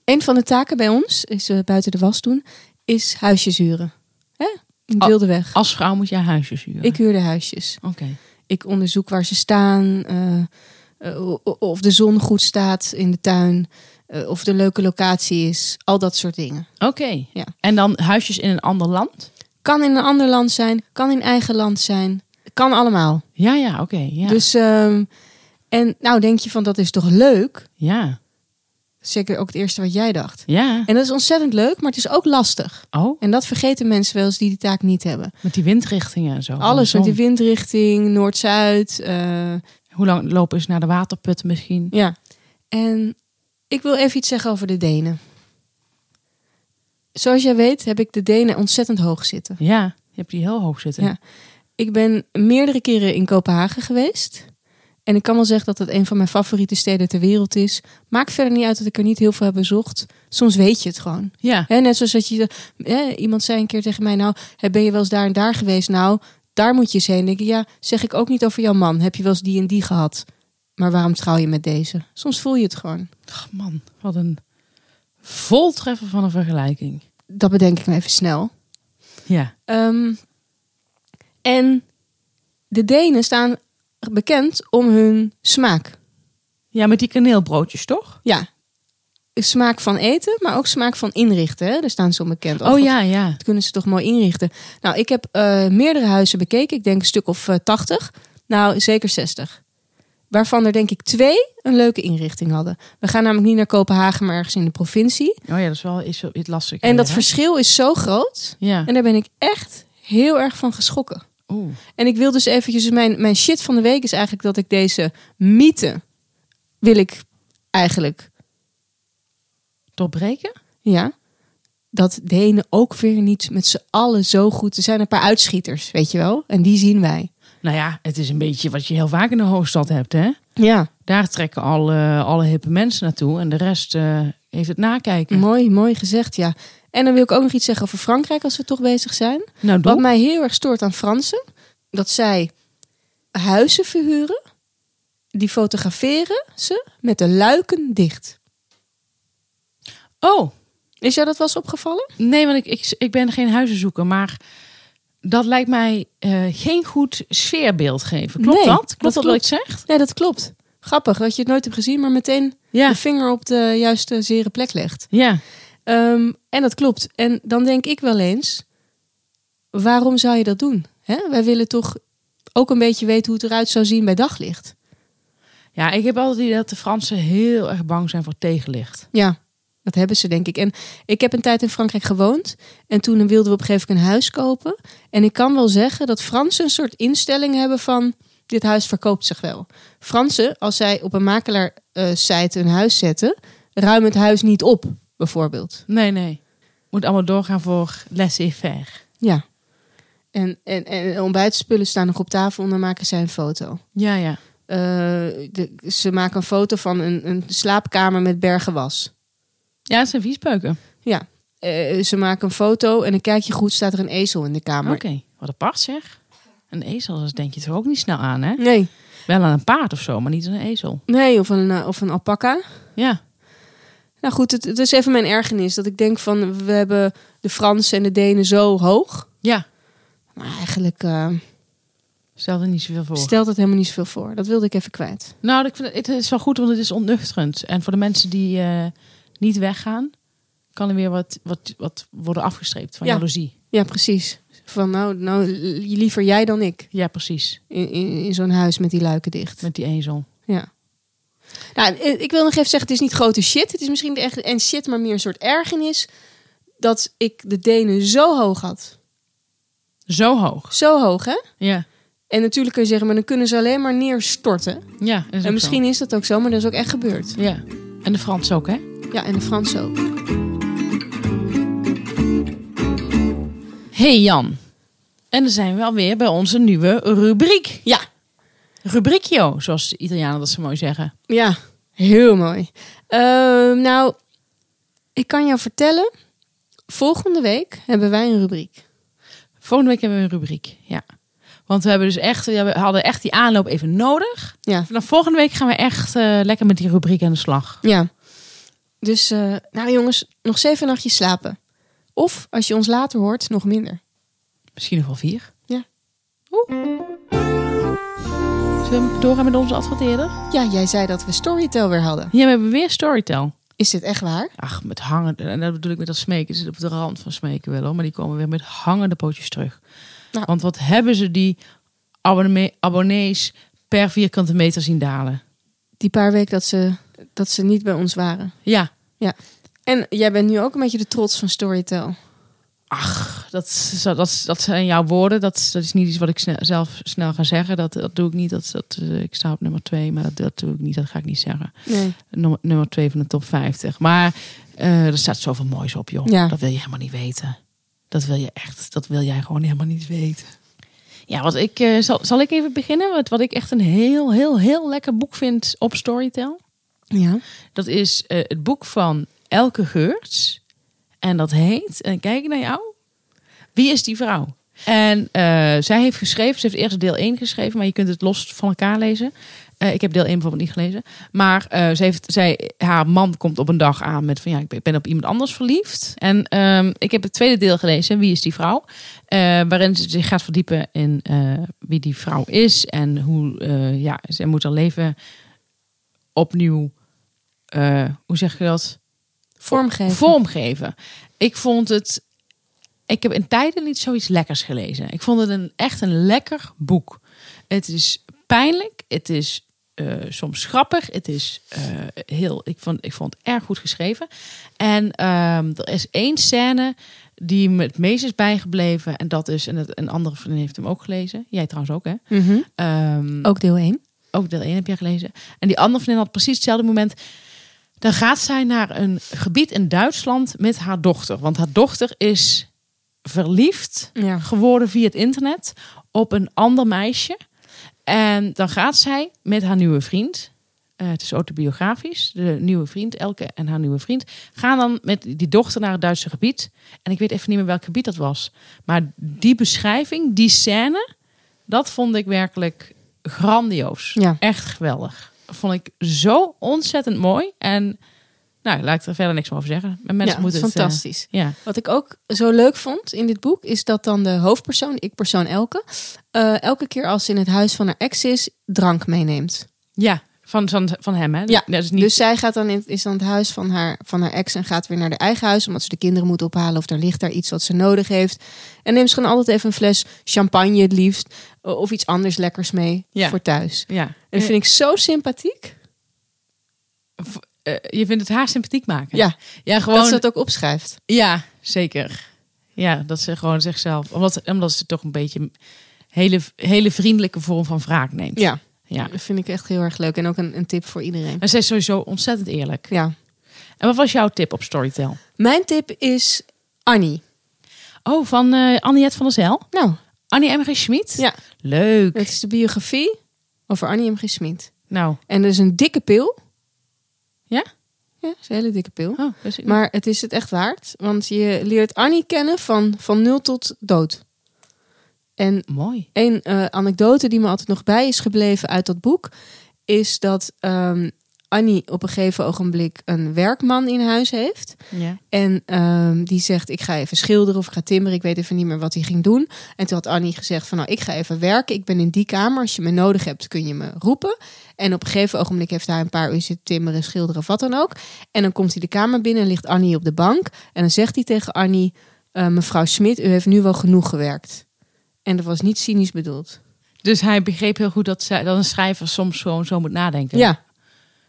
Een van de taken bij ons, is eh, buiten de was doen, is huisjes huren. Hè? In Oh. wilde weg. Als vrouw moet jij huisjes huren. Ik huur de huisjes. Oké. Ik onderzoek waar ze staan, eh, eh, of de zon goed staat in de tuin, eh, of de leuke locatie is, al dat soort dingen. Oké. Ja. En dan huisjes in een ander land? Kan in een ander land zijn, kan in eigen land zijn, kan allemaal. Ja, ja, oké. ja. Dus, ehm, en nou denk je van dat is toch leuk? ja. Zeker ook het eerste wat jij dacht. Ja. En dat is ontzettend leuk, maar het is ook lastig. Oh, En dat vergeten mensen wel eens die die taak niet hebben. met die windrichtingen en zo. Alles met die windrichting, Noord-Zuid. eh, Hoe lang lopen ze naar de waterput misschien? ja. En ik wil even iets zeggen over de Denen. Zoals jij weet heb ik de Denen ontzettend hoog zitten. Ja, je hebt die heel hoog zitten. Ja. Ik ben meerdere keren in Kopenhagen geweest. En ik kan wel zeggen dat het een van mijn favoriete steden ter wereld is. Maakt verder niet uit dat ik er niet heel veel heb bezocht. Soms weet je het gewoon. Ja. Net zoals dat je, iemand zei een keer tegen mij, nou, ben je wel eens daar en daar geweest? Nou, daar moet je eens heen. Denk ik, ja, zeg ik ook niet over jouw man. Heb je wel eens die en die gehad? Maar waarom trouw je met deze? Soms voel je het gewoon. Ach, man, wat een voltreffer van een vergelijking. Dat bedenk ik me even snel. Ja. Ehm, en de Denen staan bekend om hun smaak. Ja, met die kaneelbroodjes, toch? Ja, smaak van eten, maar ook smaak van inrichten. Hè? Daar staan ze om bekend. Oh, ja, ja. Dat kunnen ze toch mooi inrichten. Nou, ik heb eh, meerdere huizen bekeken. Ik denk een stuk of eh, 80. Nou, zeker 60. Waarvan er denk ik twee een leuke inrichting hadden. We gaan namelijk niet naar Kopenhagen, maar ergens in de provincie. Oh ja, dat is wel is iets lastig. En dat hè? verschil is zo groot. Ja. En daar ben ik echt heel erg van geschrokken. Oeh. En ik wil dus eventjes... Mijn, mijn shit van de week is eigenlijk dat ik deze mythe... wil ik eigenlijk Doorbreken? Ja. Dat Denen ook weer niet met z'n allen zo goed. Er zijn een paar uitschieters, weet je wel. En die zien wij. Nou ja, het is een beetje wat je heel vaak in de hoofdstad hebt, hè? Ja, Daar trekken alle, alle hippe mensen naartoe en de rest eh, heeft het nakijken. mooi, mooi gezegd, ja. En dan wil ik ook nog iets zeggen over Frankrijk als we toch bezig zijn. Nou, Wat mij heel erg stoort aan Fransen, dat zij huizen verhuren, die fotograferen ze met de luiken dicht. Oh, Is jou dat wel eens opgevallen? nee, want ik, ik, ik ben geen huizenzoeker, maar dat lijkt mij eh, geen goed sfeerbeeld geven. Klopt Nee, dat? Klopt dat wat klopt. ik zeg? Nee, dat klopt. Grappig dat je het nooit hebt gezien, maar meteen Ja. de vinger op de juiste zere plek legt. Ja. Ehm, en dat klopt. En dan denk ik wel eens, waarom zou je dat doen? Hè? Wij willen toch ook een beetje weten hoe het eruit zou zien bij daglicht. Ja, ik heb altijd idee dat de Fransen heel erg bang zijn voor tegenlicht. Ja, dat hebben ze denk ik. En ik heb een tijd in Frankrijk gewoond. En toen wilden we op een gegeven moment een huis kopen. En ik kan wel zeggen dat Fransen een soort instelling hebben van... dit huis verkoopt zich wel. Fransen, als zij op een makelaar eh, site een huis zetten... ruimen het huis niet op, bijvoorbeeld. Nee, nee. Moet allemaal doorgaan voor laissez-faire. Ja. En, en, en ontbijtspullen staan nog op tafel en dan maken zij een foto. Ja, ja. Eh, de, ze maken een foto van een, een slaapkamer met bergen was. Ja, het zijn viespeuken. Ja. Eh, ze maken een foto en dan kijk je goed, staat er een ezel in de kamer. Oké, wat apart zeg. Een ezel, dat denk je toch ook niet snel aan, hè? Nee, Wel aan een paard of zo, maar niet aan een ezel. nee of, een, eh, of een alpaca. Ja. Nou goed, het, het is even mijn ergernis. Dat ik denk van, we hebben de Fransen en de Denen zo hoog. Ja. Maar eigenlijk eh, Stel er niet zoveel voor. stelt het helemaal niet zoveel voor. Dat wilde ik even kwijt. Nou, ik vind het, het is wel goed, want het is ontnuchterend. En voor de mensen die eh, niet weggaan, kan er weer wat, wat, wat worden afgestreept van Ja. jaloezie. Ja, precies. Van nou, nou liever jij dan ik. Ja, precies. In, in, in zo'n huis met die luiken dicht. Met die ezel. Ja. Nou, eh, ik wil nog even zeggen, het is niet grote shit. Het is misschien de echt en shit, maar meer een soort ergernis. Dat ik de Denen zo hoog had. Zo hoog. Zo hoog, hè? Ja. En natuurlijk kun je zeggen, maar dan kunnen ze alleen maar neerstorten. Ja, En misschien is dat ook zo, maar dat is ook echt gebeurd. Ja. En de Frans ook, hè? Ja, en de Frans ook. Hey Jan. En dan zijn we alweer bij onze nieuwe rubriek. Ja, Rubriekjo, zoals de Italianen dat zo mooi zeggen. ja, heel mooi. Ehm, nou, ik kan jou vertellen, volgende week hebben wij een rubriek. Volgende week hebben we een rubriek, ja. Want we hebben dus echt, we hadden echt die aanloop even nodig. Ja, Vanaf volgende week gaan we echt eh, lekker met die rubriek aan de slag. ja. Dus, eh, nou jongens, nog zeven nachtjes slapen. Of, als je ons later hoort, nog minder. Misschien nog wel vier. Ja. Oeh. Zullen we doorgaan met onze adverteerder? Ja, jij zei dat we Storytel weer hadden. Ja, we hebben weer Storytel. Is dit echt waar? Ach, met hangen. En dat bedoel ik met dat smeken. Ze zitten op de rand van smeken wel hoor. Maar die komen weer met hangende pootjes terug. Nou. Want wat hebben ze die abonnee- abonnees per vierkante meter zien dalen? Die paar weken dat ze, dat ze niet bij ons waren. Ja. En jij bent nu ook een beetje de trots van Storytel. Ach, dat, dat, dat zijn jouw woorden. Dat, dat is niet iets wat ik snel, zelf snel ga zeggen. Dat, dat doe ik niet. Dat, dat, eh, ik sta op nummer twee, maar dat, dat doe ik niet. Dat ga ik niet zeggen. Nee. Nummer, nummer twee van de top 50. Maar eh, er staat zoveel moois op, joh. Ja. Dat wil je helemaal niet weten. Dat wil je echt, dat wil jij gewoon helemaal niet weten. Ja, wat ik, eh, zal, zal ik even beginnen? Wat, wat ik echt een heel, heel, heel lekker boek vind op Storytel. Ja. Dat is eh, het boek van Elke Geurts. En dat heet, en kijk naar jou, Wie is die vrouw? En eh, zij heeft geschreven, ze heeft eerst deel 1 geschreven, maar je kunt het los van elkaar lezen. Eh, ik heb deel 1 bijvoorbeeld niet gelezen. Maar eh, ze heeft, zij, haar man komt op een dag aan met van ja, ik ben- op iemand anders verliefd. En ehm, ik heb het tweede deel gelezen, Wie is die vrouw? Eh, waarin ze zich gaat verdiepen in wie die vrouw is. En hoe, ja, zij moet haar leven opnieuw, hoe zeg je dat? Vormgeven. vormgeven. Ik vond het. Ik heb in tijden niet zoiets lekkers gelezen. Ik vond het een, echt een lekker boek. Het is pijnlijk. Het is eh, soms grappig. Het is eh, heel. Ik vond, ik vond het erg goed geschreven. En ehm, er is één scène die me het meest is bijgebleven. En dat is. En het, een andere vriendin heeft hem ook gelezen. Jij trouwens ook, hè? Mhm. Ehm, Ook deel 1. ook deel 1 heb jij gelezen. En die andere vriendin had precies hetzelfde moment. Dan gaat zij naar een gebied in Duitsland met haar dochter. Want haar dochter is verliefd Ja. geworden via het internet op een ander meisje. En dan gaat zij met haar nieuwe vriend. eh, het is autobiografisch. De nieuwe vriend, Elke en haar nieuwe vriend. Gaan dan met die dochter naar het Duitse gebied. En ik weet even niet meer welk gebied dat was. Maar die beschrijving, die scène. Dat vond ik werkelijk grandioos. Ja. Echt geweldig. Vond ik zo ontzettend mooi. En nou, laat ik er verder niks meer over zeggen. Maar Mensen ja, moeten het... eh, fantastisch. ja. Wat ik ook zo leuk vond in dit boek is dat dan de hoofdpersoon, ik persoon Elke, eh, elke keer als ze in het huis van haar ex is, drank meeneemt. ja, van, van, van hem hè? Ja, dat is niet... Dus zij gaat dan in, is dan het huis van haar, van haar ex en gaat weer naar de eigen huis, omdat ze de kinderen moet ophalen of er ligt daar iets wat ze nodig heeft. En neemt ze gewoon altijd even een fles champagne het liefst, of iets anders lekkers mee Ja. voor thuis. ja. En dat vind ik zo sympathiek. Eh, je vindt het haar sympathiek maken? Ja, Ja, gewoon... dat ze dat ook opschrijft. Ja, zeker. Ja, dat ze gewoon zichzelf... Omdat, omdat ze toch een beetje een hele, hele vriendelijke vorm van wraak neemt. Ja, ja. dat vind ik echt heel erg leuk. En ook een, een tip voor iedereen. En ze is sowieso ontzettend eerlijk. Ja. En wat was jouw tip op Storytel? Mijn tip is Annie. Oh, van eh Anniet van der Zijl? Nou, Annie M. G. Schmid? ja, Leuk. het is de biografie over Annie M. G. Smit. Nou, En dat is een dikke pil. Ja? Ja, is een hele dikke pil. Oh. Maar het is het echt waard. Want je leert Annie kennen van, van nul tot dood. En Mooi. een eh, anekdote die me altijd nog bij is gebleven uit dat boek... is dat ehm, Annie op een gegeven ogenblik een werkman in huis heeft. Ja. En ehm, die zegt, ik ga even schilderen of ik ga timmeren. Ik weet even niet meer wat hij ging doen. En toen had Annie gezegd van, nou, ik ga even werken. Ik ben in die kamer. Als je me nodig hebt, kun je me roepen. En op een gegeven ogenblik heeft hij een paar uur zitten timmeren, schilderen of wat dan ook. En dan komt hij de kamer binnen en ligt Annie op de bank. En dan zegt hij tegen Annie, eh, mevrouw Smit, u heeft nu wel genoeg gewerkt. En dat was niet cynisch bedoeld. Dus hij begreep heel goed dat, zij, dat een schrijver soms gewoon zo moet nadenken. Ja,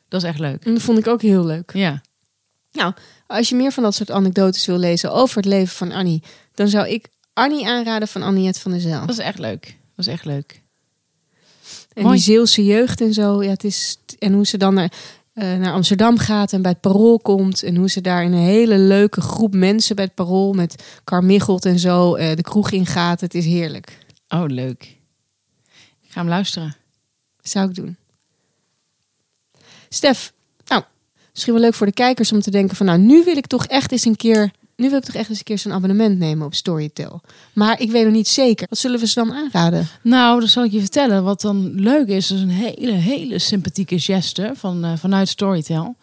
Dat is echt leuk. en dat vond ik ook heel leuk. Ja. Nou, als je meer van dat soort anekdotes wil lezen over het leven van Annie, dan zou ik Annie aanraden van Anniette van der Zijl. Dat is echt leuk. Dat is echt leuk. En Mooi. die Zeelse jeugd en zo. Ja, het is, en hoe ze dan naar, eh, naar Amsterdam gaat en bij het Parool komt. En hoe ze daar in een hele leuke groep mensen bij het Parool... met Carmichelt en zo eh, de kroeg ingaat. Het is heerlijk. Oh, leuk. Ik ga hem luisteren. Zou ik doen. Stef, nou, misschien wel leuk voor de kijkers om te denken van... nou, nu wil ik toch echt eens een keer... nu wil ik toch echt eens een keer zo'n abonnement nemen op Storytel. Maar ik weet nog niet zeker. Wat zullen we ze dan aanraden? Nou, dan zal ik je vertellen. Wat dan leuk is, dat is een hele, hele sympathieke geste van, eh, vanuit Storytel.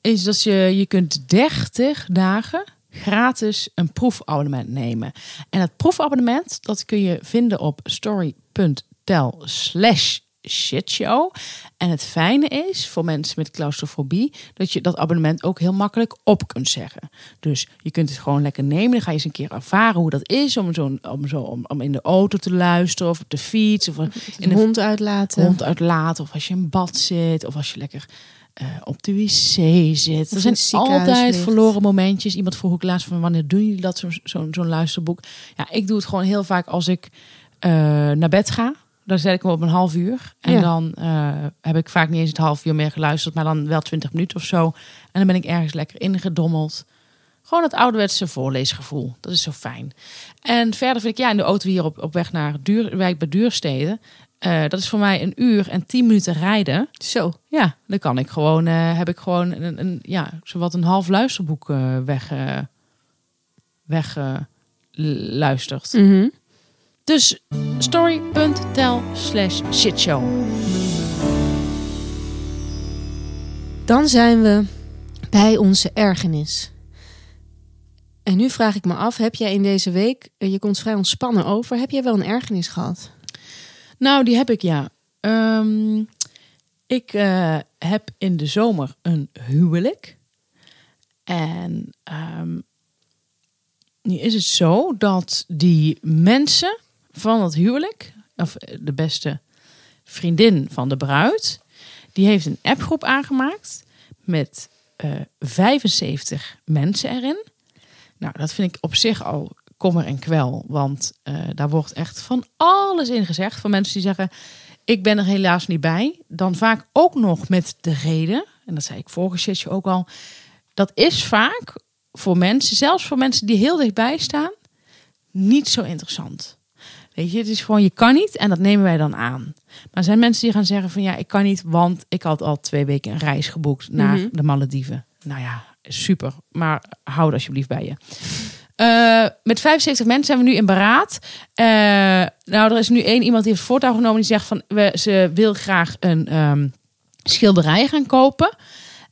Is dat je, je kunt 30 dagen gratis een proefabonnement nemen. En dat proefabonnement, dat kun je vinden op story.tel slash shitshow. En het fijne is, voor mensen met claustrofobie, dat je dat abonnement ook heel makkelijk op kunt zeggen. Dus je kunt het gewoon lekker nemen. Dan ga je eens een keer ervaren hoe dat is om, zo, om, zo, om, om in de auto te luisteren of op de fiets of in Een de hond uitlaten. hond uitlaten of als je in bad zit of als je lekker eh, op de wc zit. Er zijn altijd ligt. verloren momentjes. Iemand vroeg ook laatst van wanneer doen jullie dat, zo'n zo'n luisterboek? Ja, ik doe het gewoon heel vaak als ik eh, naar bed ga. Dan zet ik hem op een half uur. En Ja. dan eh, heb ik vaak niet eens het half uur meer geluisterd, maar dan wel twintig minuten of zo. En dan ben ik ergens lekker ingedommeld. Gewoon het ouderwetse voorleesgevoel. Dat is zo fijn. En verder vind ik, ja, in de auto hier op, op weg naar Duur, wijk bij Duurstede. eh, dat is voor mij een uur en tien minuten rijden. Zo. Ja, dan kan ik gewoon, eh, heb ik gewoon een, een ja, zowat een half luisterboek eh, weg, weg luistert. Dus story.tel slash shitshow. Dan zijn we bij onze ergernis. En nu vraag ik me af, heb jij in deze week, eh, je komt vrij ontspannen over, heb jij wel een ergernis gehad? Nou, die heb ik ja. Ehm, ik eh, heb in de zomer een huwelijk. En ehm, nu is het zo dat die mensen van het huwelijk, of de beste vriendin van de bruid, die heeft een appgroep aangemaakt met eh 75 mensen erin. Nou, dat vind ik op zich al kommer en kwel, want eh, daar wordt echt van alles in gezegd. Van mensen die zeggen, ik ben er helaas niet bij. Dan vaak ook nog met de reden, en dat zei ik vorige sessie ook al, dat is vaak voor mensen, zelfs voor mensen die heel dichtbij staan, niet zo interessant. Weet je, het is gewoon, je kan niet en dat nemen wij dan aan. Maar er zijn mensen die gaan zeggen van ja, ik kan niet, want ik had al twee weken een reis geboekt naar Mhm. de Malediven. Nou ja, super, maar hou alsjeblieft bij je. Eh, met 75 mensen zijn we nu in beraad. Eh, nou, er is nu één iemand die heeft het voortouw genomen. Die zegt van, we, ze wil graag een ehm, schilderij gaan kopen.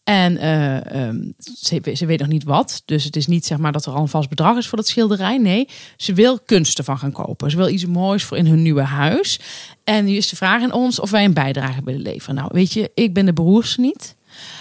En eh, ehm, ze, ze weet nog niet wat. Dus het is niet zeg maar dat er al een vast bedrag is voor dat schilderij. Nee, ze wil kunsten van gaan kopen. Ze wil iets moois voor in hun nieuwe huis. En nu is de vraag aan ons of wij een bijdrage willen leveren. Nou, weet je, ik ben de broers niet.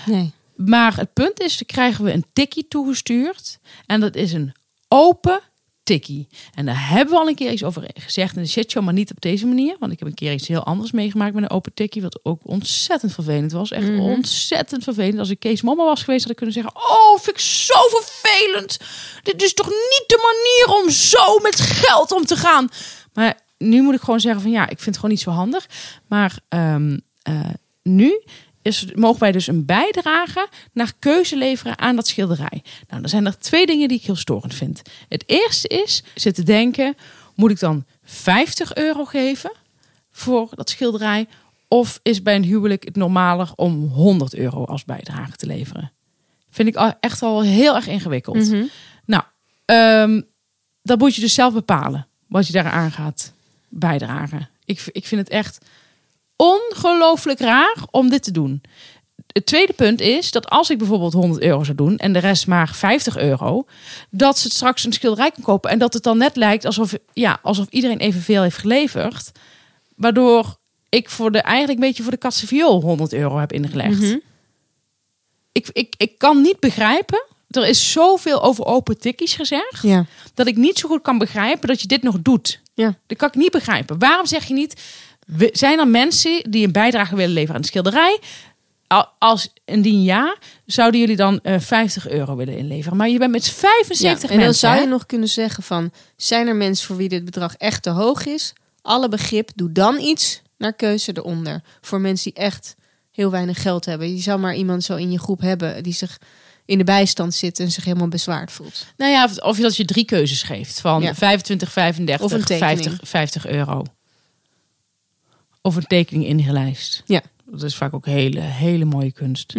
Nee. Maar het punt is, dan krijgen we een tikkie toegestuurd. En dat is een open tikkie. En daar hebben we al een keer iets over gezegd in de shitshow, maar niet op deze manier. Want ik heb een keer iets heel anders meegemaakt met een open tikkie. Wat ook ontzettend vervelend was. Echt Mhm. ontzettend vervelend. Als ik Kees mama was geweest, had ik kunnen zeggen... Oh, vind ik zo vervelend. Dit is toch niet de manier om zo met geld om te gaan. Maar nu moet ik gewoon zeggen van ja, ik vind het gewoon niet zo handig. Maar ehm, eh, nu is, mogen wij dus een bijdrage naar keuze leveren aan dat schilderij. Nou, dan zijn er twee dingen die ik heel storend vind. Het eerste is, zit te denken, moet ik dan 50 euro geven voor dat schilderij? Of is bij een huwelijk het normaler om 100 euro als bijdrage te leveren? Vind ik echt al heel erg ingewikkeld. Mhm. Nou, ehm, dat moet je dus zelf bepalen. Wat je daaraan gaat bijdragen. Ik, ik vind het echt ongelooflijk raar om dit te doen. Het tweede punt is dat als ik bijvoorbeeld 100 euro zou doen en de rest maar 50 euro, dat ze straks een schilderij kan kopen en dat het dan net lijkt alsof, ja, alsof iedereen evenveel heeft geleverd, waardoor ik voor de eigenlijk een beetje voor de katse viool 100 euro heb ingelegd. Mhm. ik, ik, ik kan niet begrijpen. Er is zoveel over open tikkies gezegd Ja. dat ik niet zo goed kan begrijpen dat je dit nog doet. Ja. Dat kan ik niet begrijpen. Waarom zeg je niet, zijn er mensen die een bijdrage willen leveren aan de schilderij? Al- Als indien ja, zouden jullie dan eh 50 euro willen inleveren? Maar je bent met 75 en dan mensen. zou hè? je nog kunnen zeggen van... zijn er mensen voor wie dit bedrag echt te hoog is? Alle begrip, doe dan iets naar keuze eronder. Voor mensen die echt heel weinig geld hebben. Je zou maar iemand zo in je groep hebben die zich in de bijstand zit en zich helemaal bezwaard voelt. Nou ja, of, of je dat je drie keuzes geeft. Van Ja. 25, 35, Of een tekening. 50, 50 euro. Of een tekening ingelijst. Ja. Dat is vaak ook hele, hele mooie kunst.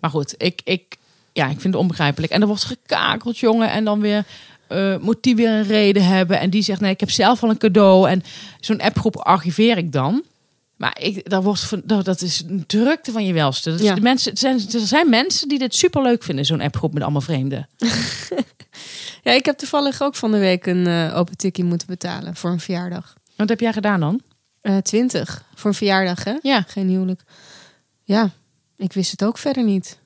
Maar goed, ik, ik, ja, ik vind het onbegrijpelijk. En er wordt gekakeld, jongen. En dan weer eh, moet die weer een reden hebben. En die zegt, nee, ik heb zelf al een cadeau. En zo'n appgroep archiveer ik dan. Maar ik, dat, wordt, van- dat, is een drukte van je welste. Dat is- Ja. de mensen, zijn, er zijn mensen die dit superleuk vinden, zo'n appgroep met allemaal vreemden. Ja, ik heb toevallig ook van de week een eh, open tikkie moeten betalen voor een verjaardag. Wat heb jij gedaan dan? Eh 20 voor een verjaardag, hè? Ja. Geen huwelijk. Ja, ik wist het ook verder niet.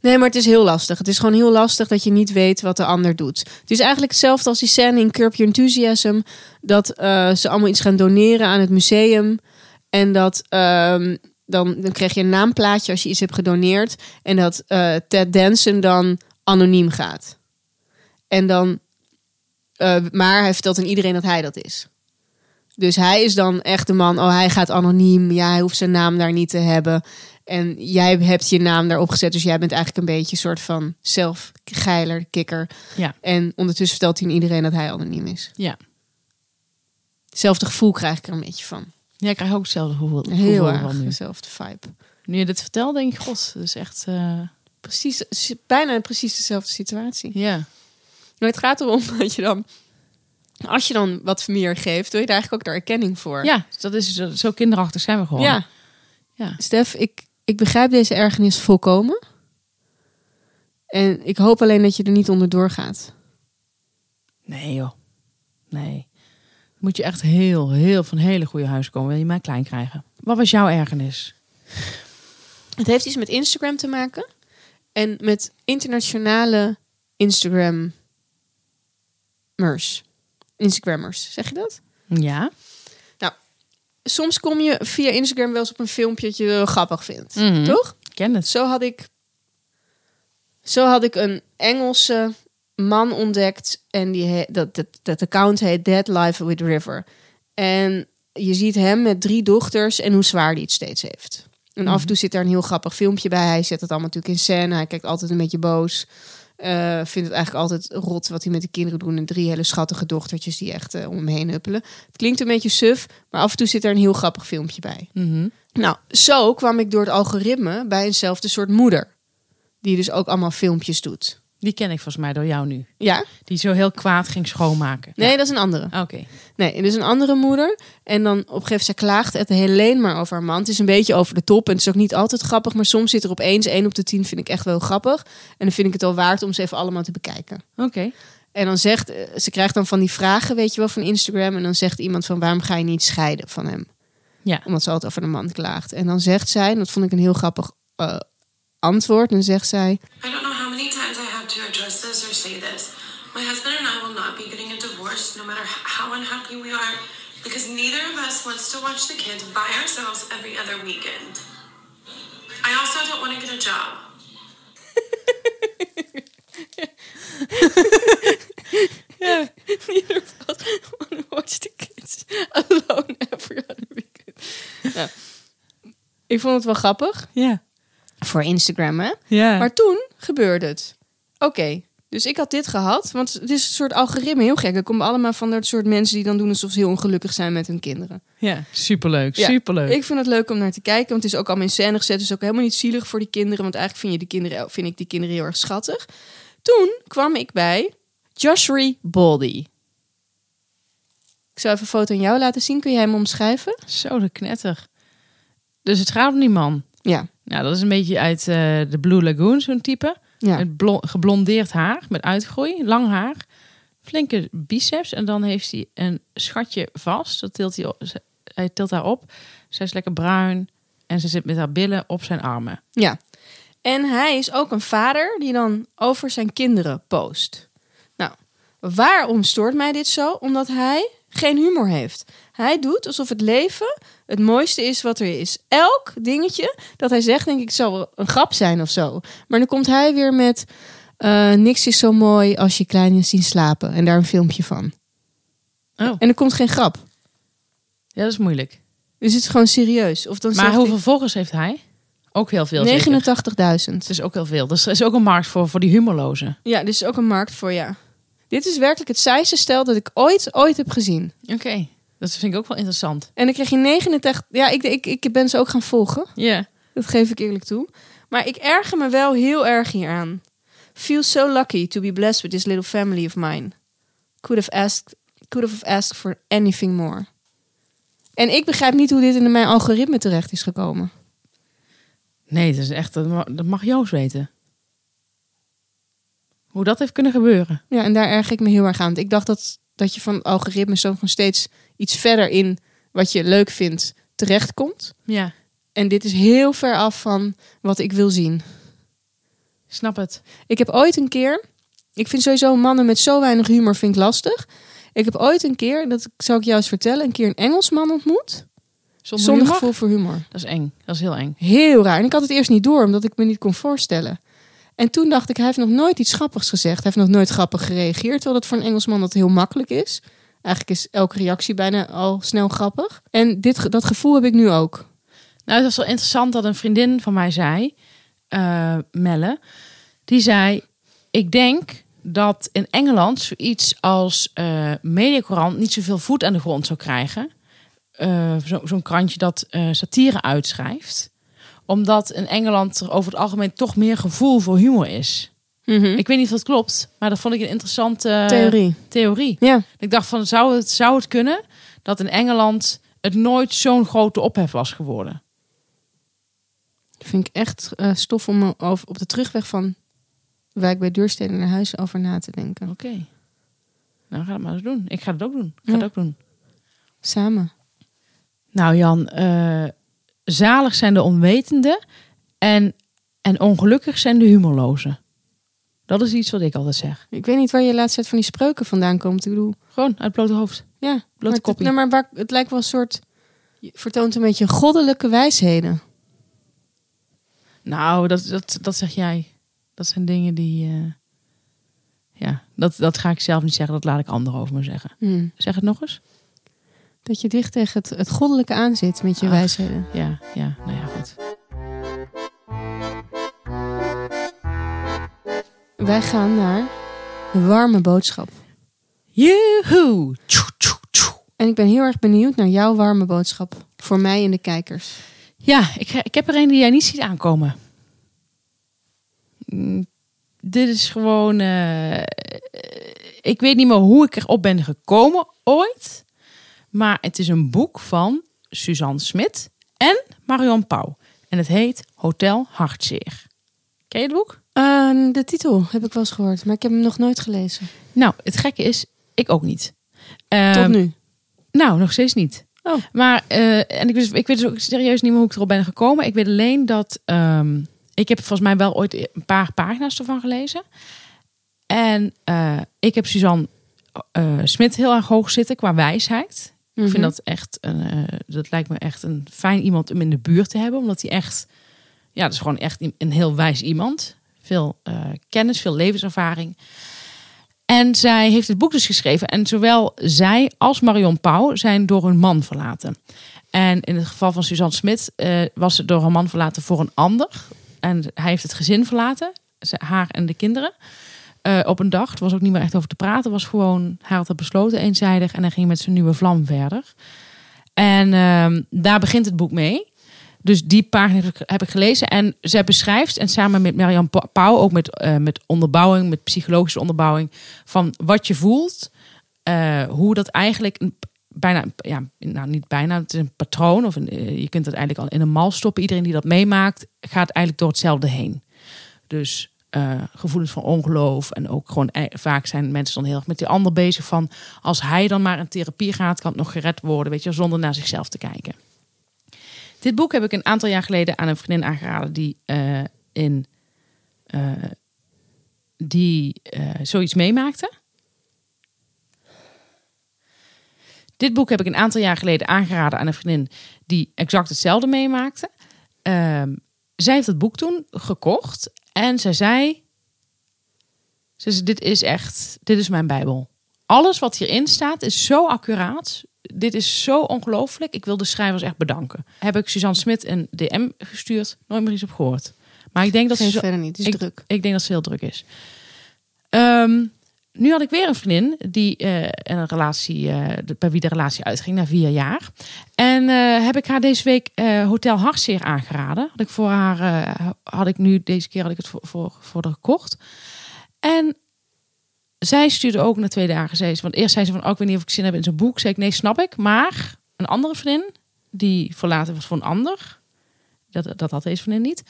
Nee, maar het is heel lastig. Het is gewoon heel lastig dat je niet weet wat de ander doet. Het is eigenlijk hetzelfde als die scène in Curb Your Enthusiasm. Dat eh, ze allemaal iets gaan doneren aan het museum. En dat ehm, dan, dan krijg je een naamplaatje als je iets hebt gedoneerd. En dat eh, Ted Danson dan anoniem gaat. En dan, maar hij vertelt aan iedereen dat hij dat is. Dus hij is dan echt de man. Oh, hij gaat anoniem. Ja, hij hoeft zijn naam daar niet te hebben. En jij hebt je naam daarop gezet. Dus jij bent eigenlijk een beetje een soort van zelfgeiler, kikker. Ja. En ondertussen vertelt hij aan iedereen dat hij anoniem is. Ja. Hetzelfde gevoel krijg ik er een beetje van. Ja, ik krijg ook hetzelfde gevoel. Heel erg van nu. dezelfde vibe. Nu je dit vertelt, denk ik, god, dat is echt... eh, Precies, bijna precies dezelfde situatie. ja. Maar het gaat erom dat je dan, als je dan wat meer geeft, wil je daar eigenlijk ook de erkenning voor. ja, dat is zo, zo kinderachtig zijn we gewoon. ja. Ja. Stef, ik, ik begrijp deze ergernis volkomen. En ik hoop alleen dat je er niet onder doorgaat. Nee joh. Nee. Moet je echt heel, heel van hele goede huis komen. Wil je mij klein krijgen? Wat was jouw ergernis? Het heeft iets met Instagram te maken. En met internationale Instagrammers. Instagrammers, zeg je dat? Ja. Soms kom je via Instagram wel eens op een filmpje dat je wel grappig vindt. Mhm. Toch? Ik ken het. Zo had ik, zo had ik een Engelse man ontdekt. En die he- dat, dat, dat account heet Dead Life with River. En je ziet hem met drie dochters en hoe zwaar die het steeds heeft. En af en toe zit daar een heel grappig filmpje bij. Hij zet het allemaal natuurlijk in scène. Hij kijkt altijd een beetje boos. Eh, vindt het eigenlijk altijd rot wat hij met de kinderen doen. En drie hele schattige dochtertjes die echt eh, om hem heen huppelen. Het klinkt een beetje suf, maar af en toe zit er een heel grappig filmpje bij. Mhm. Nou, zo kwam ik door het algoritme bij eenzelfde soort moeder. Die dus ook allemaal filmpjes doet. Die ken ik volgens mij door jou nu. Ja? Die zo heel kwaad ging schoonmaken. Nee, dat is een andere. Ja. Oké. Nee, dus een andere moeder. En dan op een gegeven moment, zij klaagt het alleen maar over haar man. Het is een beetje over de top. En het is ook niet altijd grappig. Maar soms zit er opeens één op de tien, vind ik echt wel grappig. En dan vind ik het al waard om ze even allemaal te bekijken. Oké. En dan zegt, eh, ze krijgt dan van die vragen, weet je wel, van Instagram. En dan zegt iemand van, waarom ga je niet scheiden van hem? Ja. Omdat ze altijd over de man klaagt. En dan zegt zij, en dat vond ik een heel grappig eh, antwoord. Dan zegt zij, I don't know how many times to address this or say this. My husband and I will not be getting a divorce no matter how unhappy we are because neither of us wants to watch the kids by ourselves every other weekend. I also don't want to get a job. Neither of us want to watch the kids alone every other weekend. Nou, ik vond het wel grappig. Ja. Voor Instagram, hè? Ja. Maar toen gebeurde het. Oké, dus ik had dit gehad. Want het is een soort algoritme, heel gek. Er komen allemaal van dat soort mensen die dan doen alsof ze heel ongelukkig zijn met hun kinderen. ja. Superleuk. Ja, Superleuk. Ik vind het leuk om naar te kijken, want het is ook allemaal in scène gezet. Het is ook helemaal niet zielig voor die kinderen, want eigenlijk vind, je die kinderen, vind ik die kinderen heel erg schattig. Toen kwam ik bij Joshua Baldy. Ik zou even een foto aan jou laten zien. Kun je hem omschrijven? Zo de knetter. Dus het gaat om die man. Ja. Nou, dat is een beetje uit eh, de Blue Lagoon, zo'n type. Ja. Met geblondeerd haar, met uitgroei, lang haar. Flinke biceps. En dan heeft hij een schatje vast. Dat tilt hij, op, hij tilt haar op. Zij is lekker bruin. En ze zit met haar billen op zijn armen. Ja. En hij is ook een vader die dan over zijn kinderen post. Nou, waarom stoort mij dit zo? Omdat hij geen humor heeft. Hij doet alsof het leven het mooiste is wat er is. Elk dingetje dat hij zegt, denk ik, zou een grap zijn of zo. Maar dan komt hij weer met... eh, niks is zo mooi als je kleinen zien slapen. En daar een filmpje van. Oh, En er komt geen grap. ja, dat is moeilijk. Dus het is gewoon serieus. Of dan Maar hoeveel volgers heeft hij? Ook heel veel. hij zeker. 89.000. Het is ook heel veel. Dus er is ook een markt voor, voor die humorlozen. Ja, dit is ook een markt voor, ja. Dit is werkelijk het saaiste stel dat ik ooit, ooit heb gezien. Oké, dat vind ik ook wel interessant. En dan kreeg je 89... Ja, ik, ik, ik ben ze ook gaan volgen. Ja. Dat geef ik eerlijk toe. Maar ik erger me wel heel erg hieraan. Feel so lucky to be blessed with this little family of mine. Could have asked, could have asked for anything more. En ik begrijp niet hoe dit in mijn algoritme terecht is gekomen. Nee, dat is echt, dat mag, dat mag Joost weten. Hoe dat heeft kunnen gebeuren. Ja, en daar erg ik me heel erg aan. Ik dacht dat, dat je van het algoritme zo gewoon steeds iets verder in wat je leuk vindt terechtkomt. Ja, En dit is heel ver af van wat ik wil zien. snap het. Ik heb ooit een keer. Ik vind sowieso mannen met zo weinig humor vind ik lastig. Ik heb ooit een keer, dat zou ik jou eens vertellen, een keer een Engelsman ontmoet. Zonder, Zonder gevoel voor humor. Dat is eng. Dat is heel eng. Heel raar. En ik had het eerst niet door, omdat ik me niet kon voorstellen. En toen dacht ik, hij heeft nog nooit iets grappigs gezegd. Hij heeft nog nooit grappig gereageerd. Terwijl dat voor een Engelsman dat heel makkelijk is. Eigenlijk is elke reactie bijna al snel grappig. En dit, dat gevoel heb ik nu ook. Nou, het was wel interessant dat een vriendin van mij zei, eh, Melle, die zei: Ik denk dat in Engeland zoiets als eh Mediacorant niet zoveel voet aan de grond zou krijgen. Eh, zo- Zo'n krantje dat satire uitschrijft. Omdat in Engeland er over het algemeen toch meer gevoel voor humor is. Ik weet niet of dat klopt, maar dat vond ik een interessante Theorie. theorie. Ja. Ik dacht van, zou het, zou het kunnen dat in Engeland het nooit zo'n grote ophef was geworden? Vind ik echt eh, stof om er over, op de terugweg van wijk bij Duursteden naar huis over na te denken. Oké. Nou, ga het maar eens doen. Ik ga het ook doen. Ik ga Ja. het ook doen. Samen. Nou Jan, eh, zalig zijn de onwetenden en, en ongelukkig zijn de humorlozen. Dat is iets wat ik altijd zeg. Ik weet niet waar je laatst uit van die spreuken vandaan komt. Ik bedoel, Gewoon uit het blote hoofd. ja. Blote maar het, nou, maar het lijkt wel een soort... Je vertoont een beetje goddelijke wijsheden. Nou, dat, dat, dat zeg jij. Dat zijn dingen die... eh, ja, dat, dat ga ik zelf niet zeggen. Dat laat ik anderen over me zeggen. Hm. Zeg het nog eens. Dat je dicht tegen het, het goddelijke aanzit met je Ach. wijsheden. Ja, ja, nou ja, goed. Wij gaan naar de warme boodschap. Joehoe! En ik ben heel erg benieuwd naar jouw warme boodschap. Voor mij en de kijkers. Ja, ik, ik heb er een die jij niet ziet aankomen. Mm, Dit is gewoon. eh, ik weet niet meer hoe ik erop ben gekomen ooit. Maar het is een boek van Suzanne Smit en Marion Pauw. En het heet Hotel Hartzeer. Ken je het boek? Eh, de titel heb ik wel eens gehoord, maar ik heb hem nog nooit gelezen. Nou, het gekke is, ik ook niet. Tot Ehm, nu. Nou, nog steeds niet. Oh. Maar, eh, en ik, ik weet dus ook serieus niet meer hoe ik erop ben gekomen. Ik weet alleen dat, ehm, ik heb volgens mij wel ooit een paar pagina's ervan gelezen. En eh, ik heb Suzanne eh, Smit heel erg hoog zitten qua wijsheid. Ik Mhm. vind dat echt, een, eh, dat lijkt me echt een fijn iemand om in de buurt te hebben. Omdat hij echt, ja, dat is gewoon echt een heel wijs iemand. Veel eh, kennis, veel levenservaring. En zij heeft het boek dus geschreven. En zowel zij als Marion Pauw zijn door hun man verlaten. En in het geval van Suzanne Smit eh, was ze door haar man verlaten voor een ander. En hij heeft het gezin verlaten, haar en de kinderen. Eh, op een dag. Er was ook niet meer echt over te praten. was gewoon, hij had het besloten eenzijdig. En hij ging met zijn nieuwe vlam verder. En ehm, daar begint het boek mee. Dus die pagina heb ik, gelezen. En zij beschrijft, en samen met Marianne Pa- Pauw, ook met, eh, met onderbouwing, met psychologische onderbouwing, van wat je voelt, eh, hoe dat eigenlijk een, bijna, ja, nou niet bijna, het is een patroon, of een, je kunt het eigenlijk al in een mal stoppen. Iedereen die dat meemaakt, gaat eigenlijk door hetzelfde heen. Dus eh, gevoelens van ongeloof en ook gewoon eh, vaak zijn mensen dan heel erg met die ander bezig van als hij dan maar in therapie gaat, kan het nog gered worden, weet je, zonder naar zichzelf te kijken. Dit boek heb ik een aantal jaar geleden aan een vriendin aangeraden die eh, in die zoiets meemaakte. Dit boek heb ik een aantal jaar geleden aangeraden aan een vriendin die exact hetzelfde meemaakte. Ehm, zij heeft het boek toen gekocht en zij zei: ze zei, Dit is echt, dit is mijn Bijbel. Alles wat hierin staat is zo accuraat, dit is zo ongelooflijk. Ik wil de schrijvers echt bedanken. Heb ik Suzanne Smit een DM gestuurd, nooit meer iets op gehoord. Maar ik denk dat ze verder niet, het is ik, druk. Ik denk dat ze heel druk is. Ehm, nu had ik weer een vriendin die eh, een relatie, de- bij wie de relatie uitging na vier jaar. En eh, heb ik haar deze week Hotel Hartzeer aangeraden. Had ik voor haar, had ik nu deze keer had ik het voor, voor, voor haar gekocht. En zij stuurde ook na twee dagen. Zei ze, want eerst zei ze van, oh, ik weet niet of ik zin heb in zo'n boek. Zei ik, nee, snap ik. Maar een andere vriendin, die verlaten was voor een ander. Dat, dat had deze vriendin niet.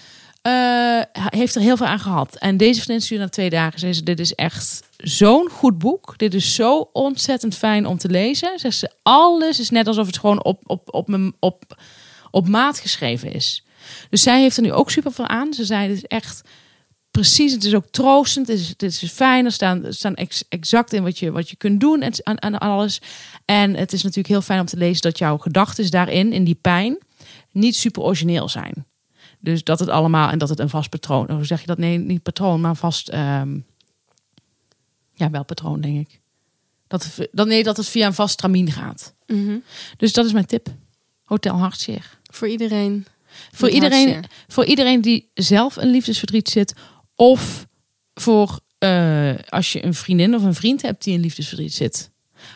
Eh, heeft er heel veel aan gehad. En deze vriendin stuurde na twee dagen. Zei ze, dit is echt zo'n goed boek. Dit is zo ontzettend fijn om te lezen. Zegt ze, alles is net alsof het gewoon op, op, op, mijn- op, op maat geschreven is. Dus zij heeft er nu ook super veel aan. Ze zei, dit is echt precies. Het is ook troostend. Het is, het is fijn. Er staan, staan ex- exact in wat je, wat je kunt doen en aan alles. En het is natuurlijk heel fijn om te lezen dat jouw gedachten daarin, in die pijn, niet super origineel zijn. Dus dat het allemaal en dat het een vast patroon. Hoe zeg je dat? Nee, niet patroon, maar vast. ehm, ja, wel patroon, denk ik. Dat, dat, nee, dat het via een vast tramien gaat. Mhm. Dus dat is mijn tip. Hotel Hartzeer. Voor iedereen. Voor iedereen, hartzeer. voor iedereen die zelf een liefdesverdriet zit. Of voor eh, als je een vriendin of een vriend hebt die in liefdesverdriet zit.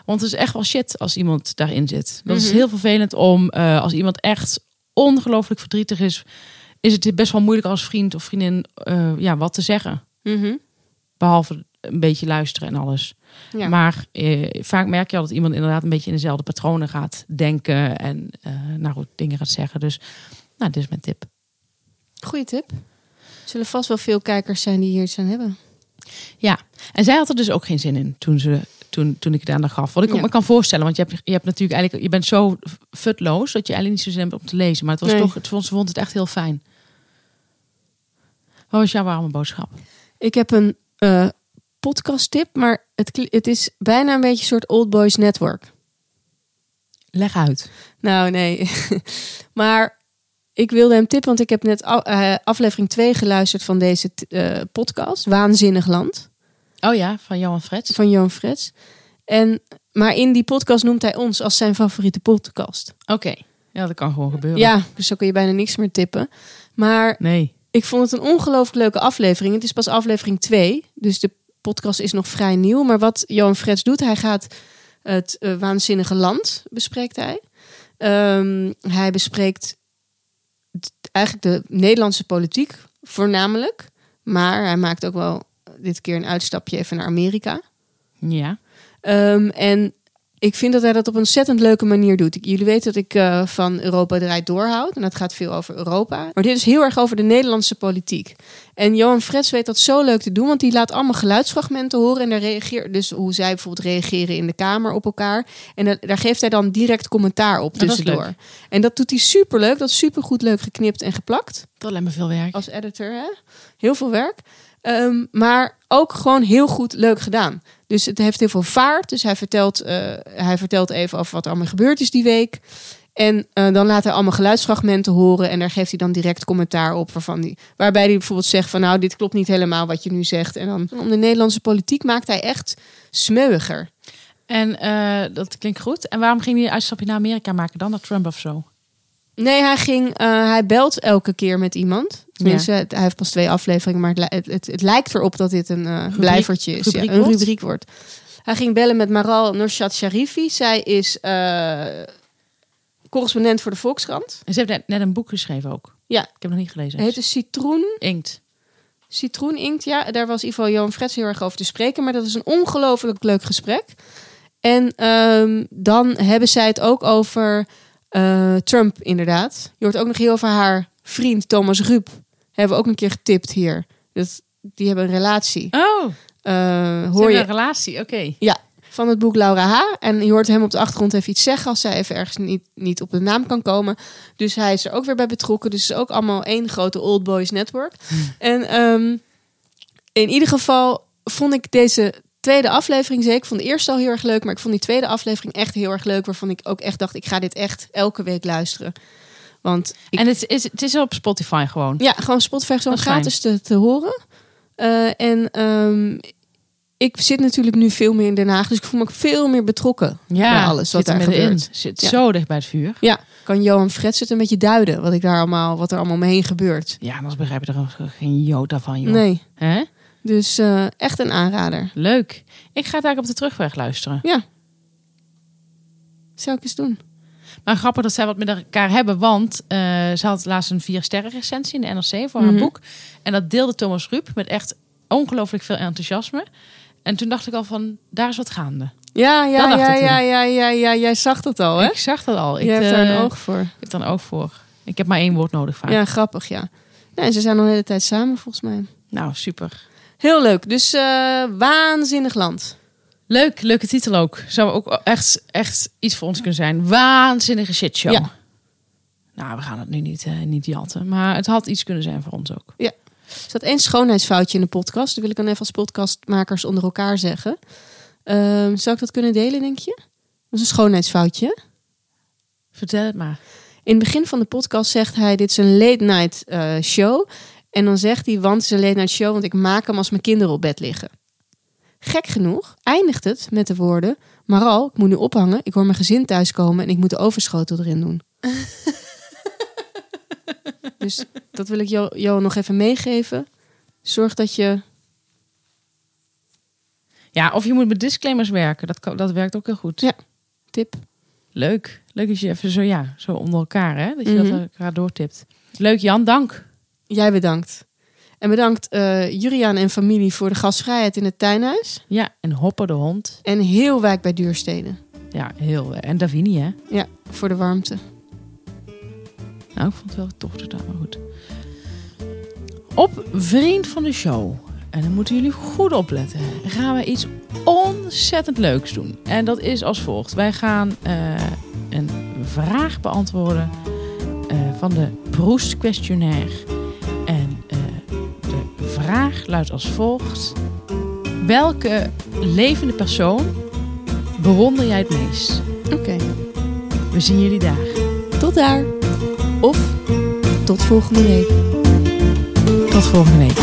Want het is echt wel shit als iemand daarin zit. Dat is Mhm. heel vervelend om eh, als iemand echt ongelooflijk verdrietig is. Is het best wel moeilijk als vriend of vriendin eh, ja, wat te zeggen. Mhm. Behalve een beetje luisteren en alles. Ja. Maar eh, vaak merk je al dat iemand inderdaad een beetje in dezelfde patronen gaat denken. En eh, nou goed, dingen gaat zeggen. Dus nou, dit is mijn tip. Goeie tip. Er zullen vast wel veel kijkers zijn die hier iets aan hebben. Ja, en zij had er dus ook geen zin in toen, ze, toen, toen ik het aan gaf. Wat ik Ja. me kan voorstellen, want je hebt, je hebt natuurlijk eigenlijk, je bent zo futloos dat je eigenlijk niet zo zin hebt om te lezen. Maar het was Nee. toch, het vond, ze vond het echt heel fijn. Wat was jouw warme boodschap? Ik heb een eh podcast tip, maar het, het is bijna een beetje een soort Old Boys Network. Leg uit. Nou, nee. maar ik wilde hem tippen, want ik heb net eh, aflevering 2 geluisterd van deze eh, podcast. Waanzinnig Land. Oh ja, van Johan Frets. van Johan Frets. En, maar in die podcast noemt hij ons als zijn favoriete podcast. Oké, ja, dat kan gewoon gebeuren. Ja, dus zo kun je bijna niks meer tippen. Maar Nee. ik vond het een ongelooflijk leuke aflevering. Het is pas aflevering 2, dus de podcast is nog vrij nieuw. Maar wat Johan Frets doet, hij gaat het eh, waanzinnige land bespreekt hij. Ehm, hij bespreekt eigenlijk de Nederlandse politiek voornamelijk. Maar hij maakt ook wel dit keer een uitstapje even naar Amerika. Ja. Ehm, en ik vind dat hij dat op een ontzettend leuke manier doet. Ik- Jullie weten dat ik eh, van Europa draait doorhoud. En dat gaat veel over Europa. Maar dit is heel erg over de Nederlandse politiek. En Johan Frets weet dat zo leuk te doen. Want die laat allemaal geluidsfragmenten horen. En daar reageert dus hoe zij bijvoorbeeld reageren in de Kamer op elkaar. En da- daar geeft hij dan direct commentaar op dat tussendoor. en dat doet hij super leuk. Dat is super goed leuk geknipt en geplakt Dat lijkt me veel werk. als editor. Hè? Heel veel werk. Ehm, maar ook gewoon heel goed leuk gedaan. Dus het heeft heel veel vaart. Dus hij vertelt, eh, hij vertelt even over wat er allemaal gebeurd is die week. En eh, dan laat hij allemaal geluidsfragmenten horen. En daar geeft hij dan direct commentaar op. Waarvan die, waarbij hij bijvoorbeeld zegt van nou, dit klopt niet helemaal wat je nu zegt. En dan om de Nederlandse politiek maakt hij echt smeuiger. En eh, dat klinkt goed. En waarom ging hij een uitstapje naar Amerika maken dan? Naar Trump of zo? Nee, hij, ging, hij belt elke keer met iemand. Tenminste, het- hij heeft pas twee afleveringen, maar het, het, het, lijkt erop dat dit een eh, blijvertje is. rubriek ja, een wordt? rubriek wordt. Hij ging bellen met Maral Norshat Sharifi. Zij is eh, correspondent voor de Volkskrant. En ze heeft net, net een boek geschreven ook. Ja. Ik heb nog niet gelezen. Het heet dus Citroen. Inkt. Citroen Inkt, ja. Daar was in ieder geval Johan Frets heel erg over te spreken. Maar dat is een ongelooflijk leuk gesprek. En ehm, dan hebben zij het ook over eh, Trump, inderdaad. Je hoort ook nog heel over haar vriend Thomas Ruip. Hebben we ook een keer getipt hier. Dat, die hebben een relatie. Oh, Eh, hoor je een relatie? Oké. ja, van het boek Laura H. En je hoort hem op de achtergrond even iets zeggen als zij even ergens niet, niet op de naam kan komen. Dus hij is er ook weer bij betrokken. Dus het is ook allemaal één grote old boys network. En ehm, in ieder geval vond ik deze tweede aflevering zeker. Ik vond de eerste al heel erg leuk, maar ik vond die tweede aflevering echt heel erg leuk. Waarvan ik ook echt dacht, ik ga dit echt elke week luisteren. Want ik En het is, het is op Spotify gewoon. ja, gewoon Spotify gewoon gratis te, te horen. Eh, en ehm, ik zit natuurlijk nu veel meer in Den Haag, dus ik voel me ook veel meer betrokken Ja, bij alles wat er daar gebeurt. Zit Ja. zo dicht bij het vuur. Ja, kan Johan Frets het een beetje duiden wat ik daar allemaal, wat er allemaal mee heen gebeurt. Ja, anders begrijp je er ook geen jota van, joh. Nee, Hè? dus eh, echt een aanrader. Leuk. Ik ga eigenlijk op de terugweg luisteren. Ja, zou ik eens doen. Maar grappig dat zij wat met elkaar hebben, want eh, ze had laatst een vier sterren recensie in de NRC voor haar Mhm. boek. En dat deelde Thomas Ruip met echt ongelooflijk veel enthousiasme. En toen dacht ik al van, daar is wat gaande. Ja, ja, ja, ja, ja, ja, ja, jij zag dat al, hè? Ik zag dat al. Ik, Je hebt daar eh, een oog voor. Ik heb daar een oog voor. Ik heb maar één woord nodig vaak. Ja, grappig, ja. Nee, en ze zijn al een hele tijd samen, volgens mij. Nou, super. Heel leuk. Dus eh, waanzinnig land. Leuk, leuke titel ook. Zou ook echt, echt iets voor ons kunnen zijn. Waanzinnige shitshow. Ja. Nou, we gaan het nu niet, eh, niet jatten. Maar het had iets kunnen zijn voor ons ook. Er zat één schoonheidsfoutje in de podcast. Dat wil ik dan even als podcastmakers onder elkaar zeggen. Ehm, zou ik dat kunnen delen, denk je? Dat is een schoonheidsfoutje. Vertel het maar. In het begin van de podcast zegt hij: Dit is een late night eh, show. En dan zegt hij: Want het is een late night show, want ik maak hem als mijn kinderen op bed liggen. Gek genoeg eindigt het met de woorden: Maar al, ik moet nu ophangen. Ik hoor mijn gezin thuiskomen en ik moet de overschotel erin doen. dus dat wil ik Jo Jo nog even meegeven. Zorg dat je. Ja, of je moet met disclaimers werken. Dat, kan- dat werkt ook heel goed. Ja. Tip. Leuk. Leuk dat je even zo, ja, zo onder elkaar, hè? Dat je Mhm. dat elkaar doortipt. Leuk, Jan. Dank. Jij bedankt. En bedankt Juriaan en familie voor de gastvrijheid in het tuinhuis. Ja, en Hopper de hond. En heel wijk bij Duursteden. Ja, heel. En Davini, hè? Ja, voor de warmte. Nou, ik vond het wel tof gedaan, maar goed. Op Vriend van de Show. En dan moeten jullie goed opletten. Gaan we iets ontzettend leuks doen. En dat is als volgt. Wij gaan eh, een vraag beantwoorden eh, van de Proest vraag luidt als volgt. Welke levende persoon bewonder jij het meest? Oké, We zien jullie daar. tot daar. Of tot volgende week. Tot volgende week.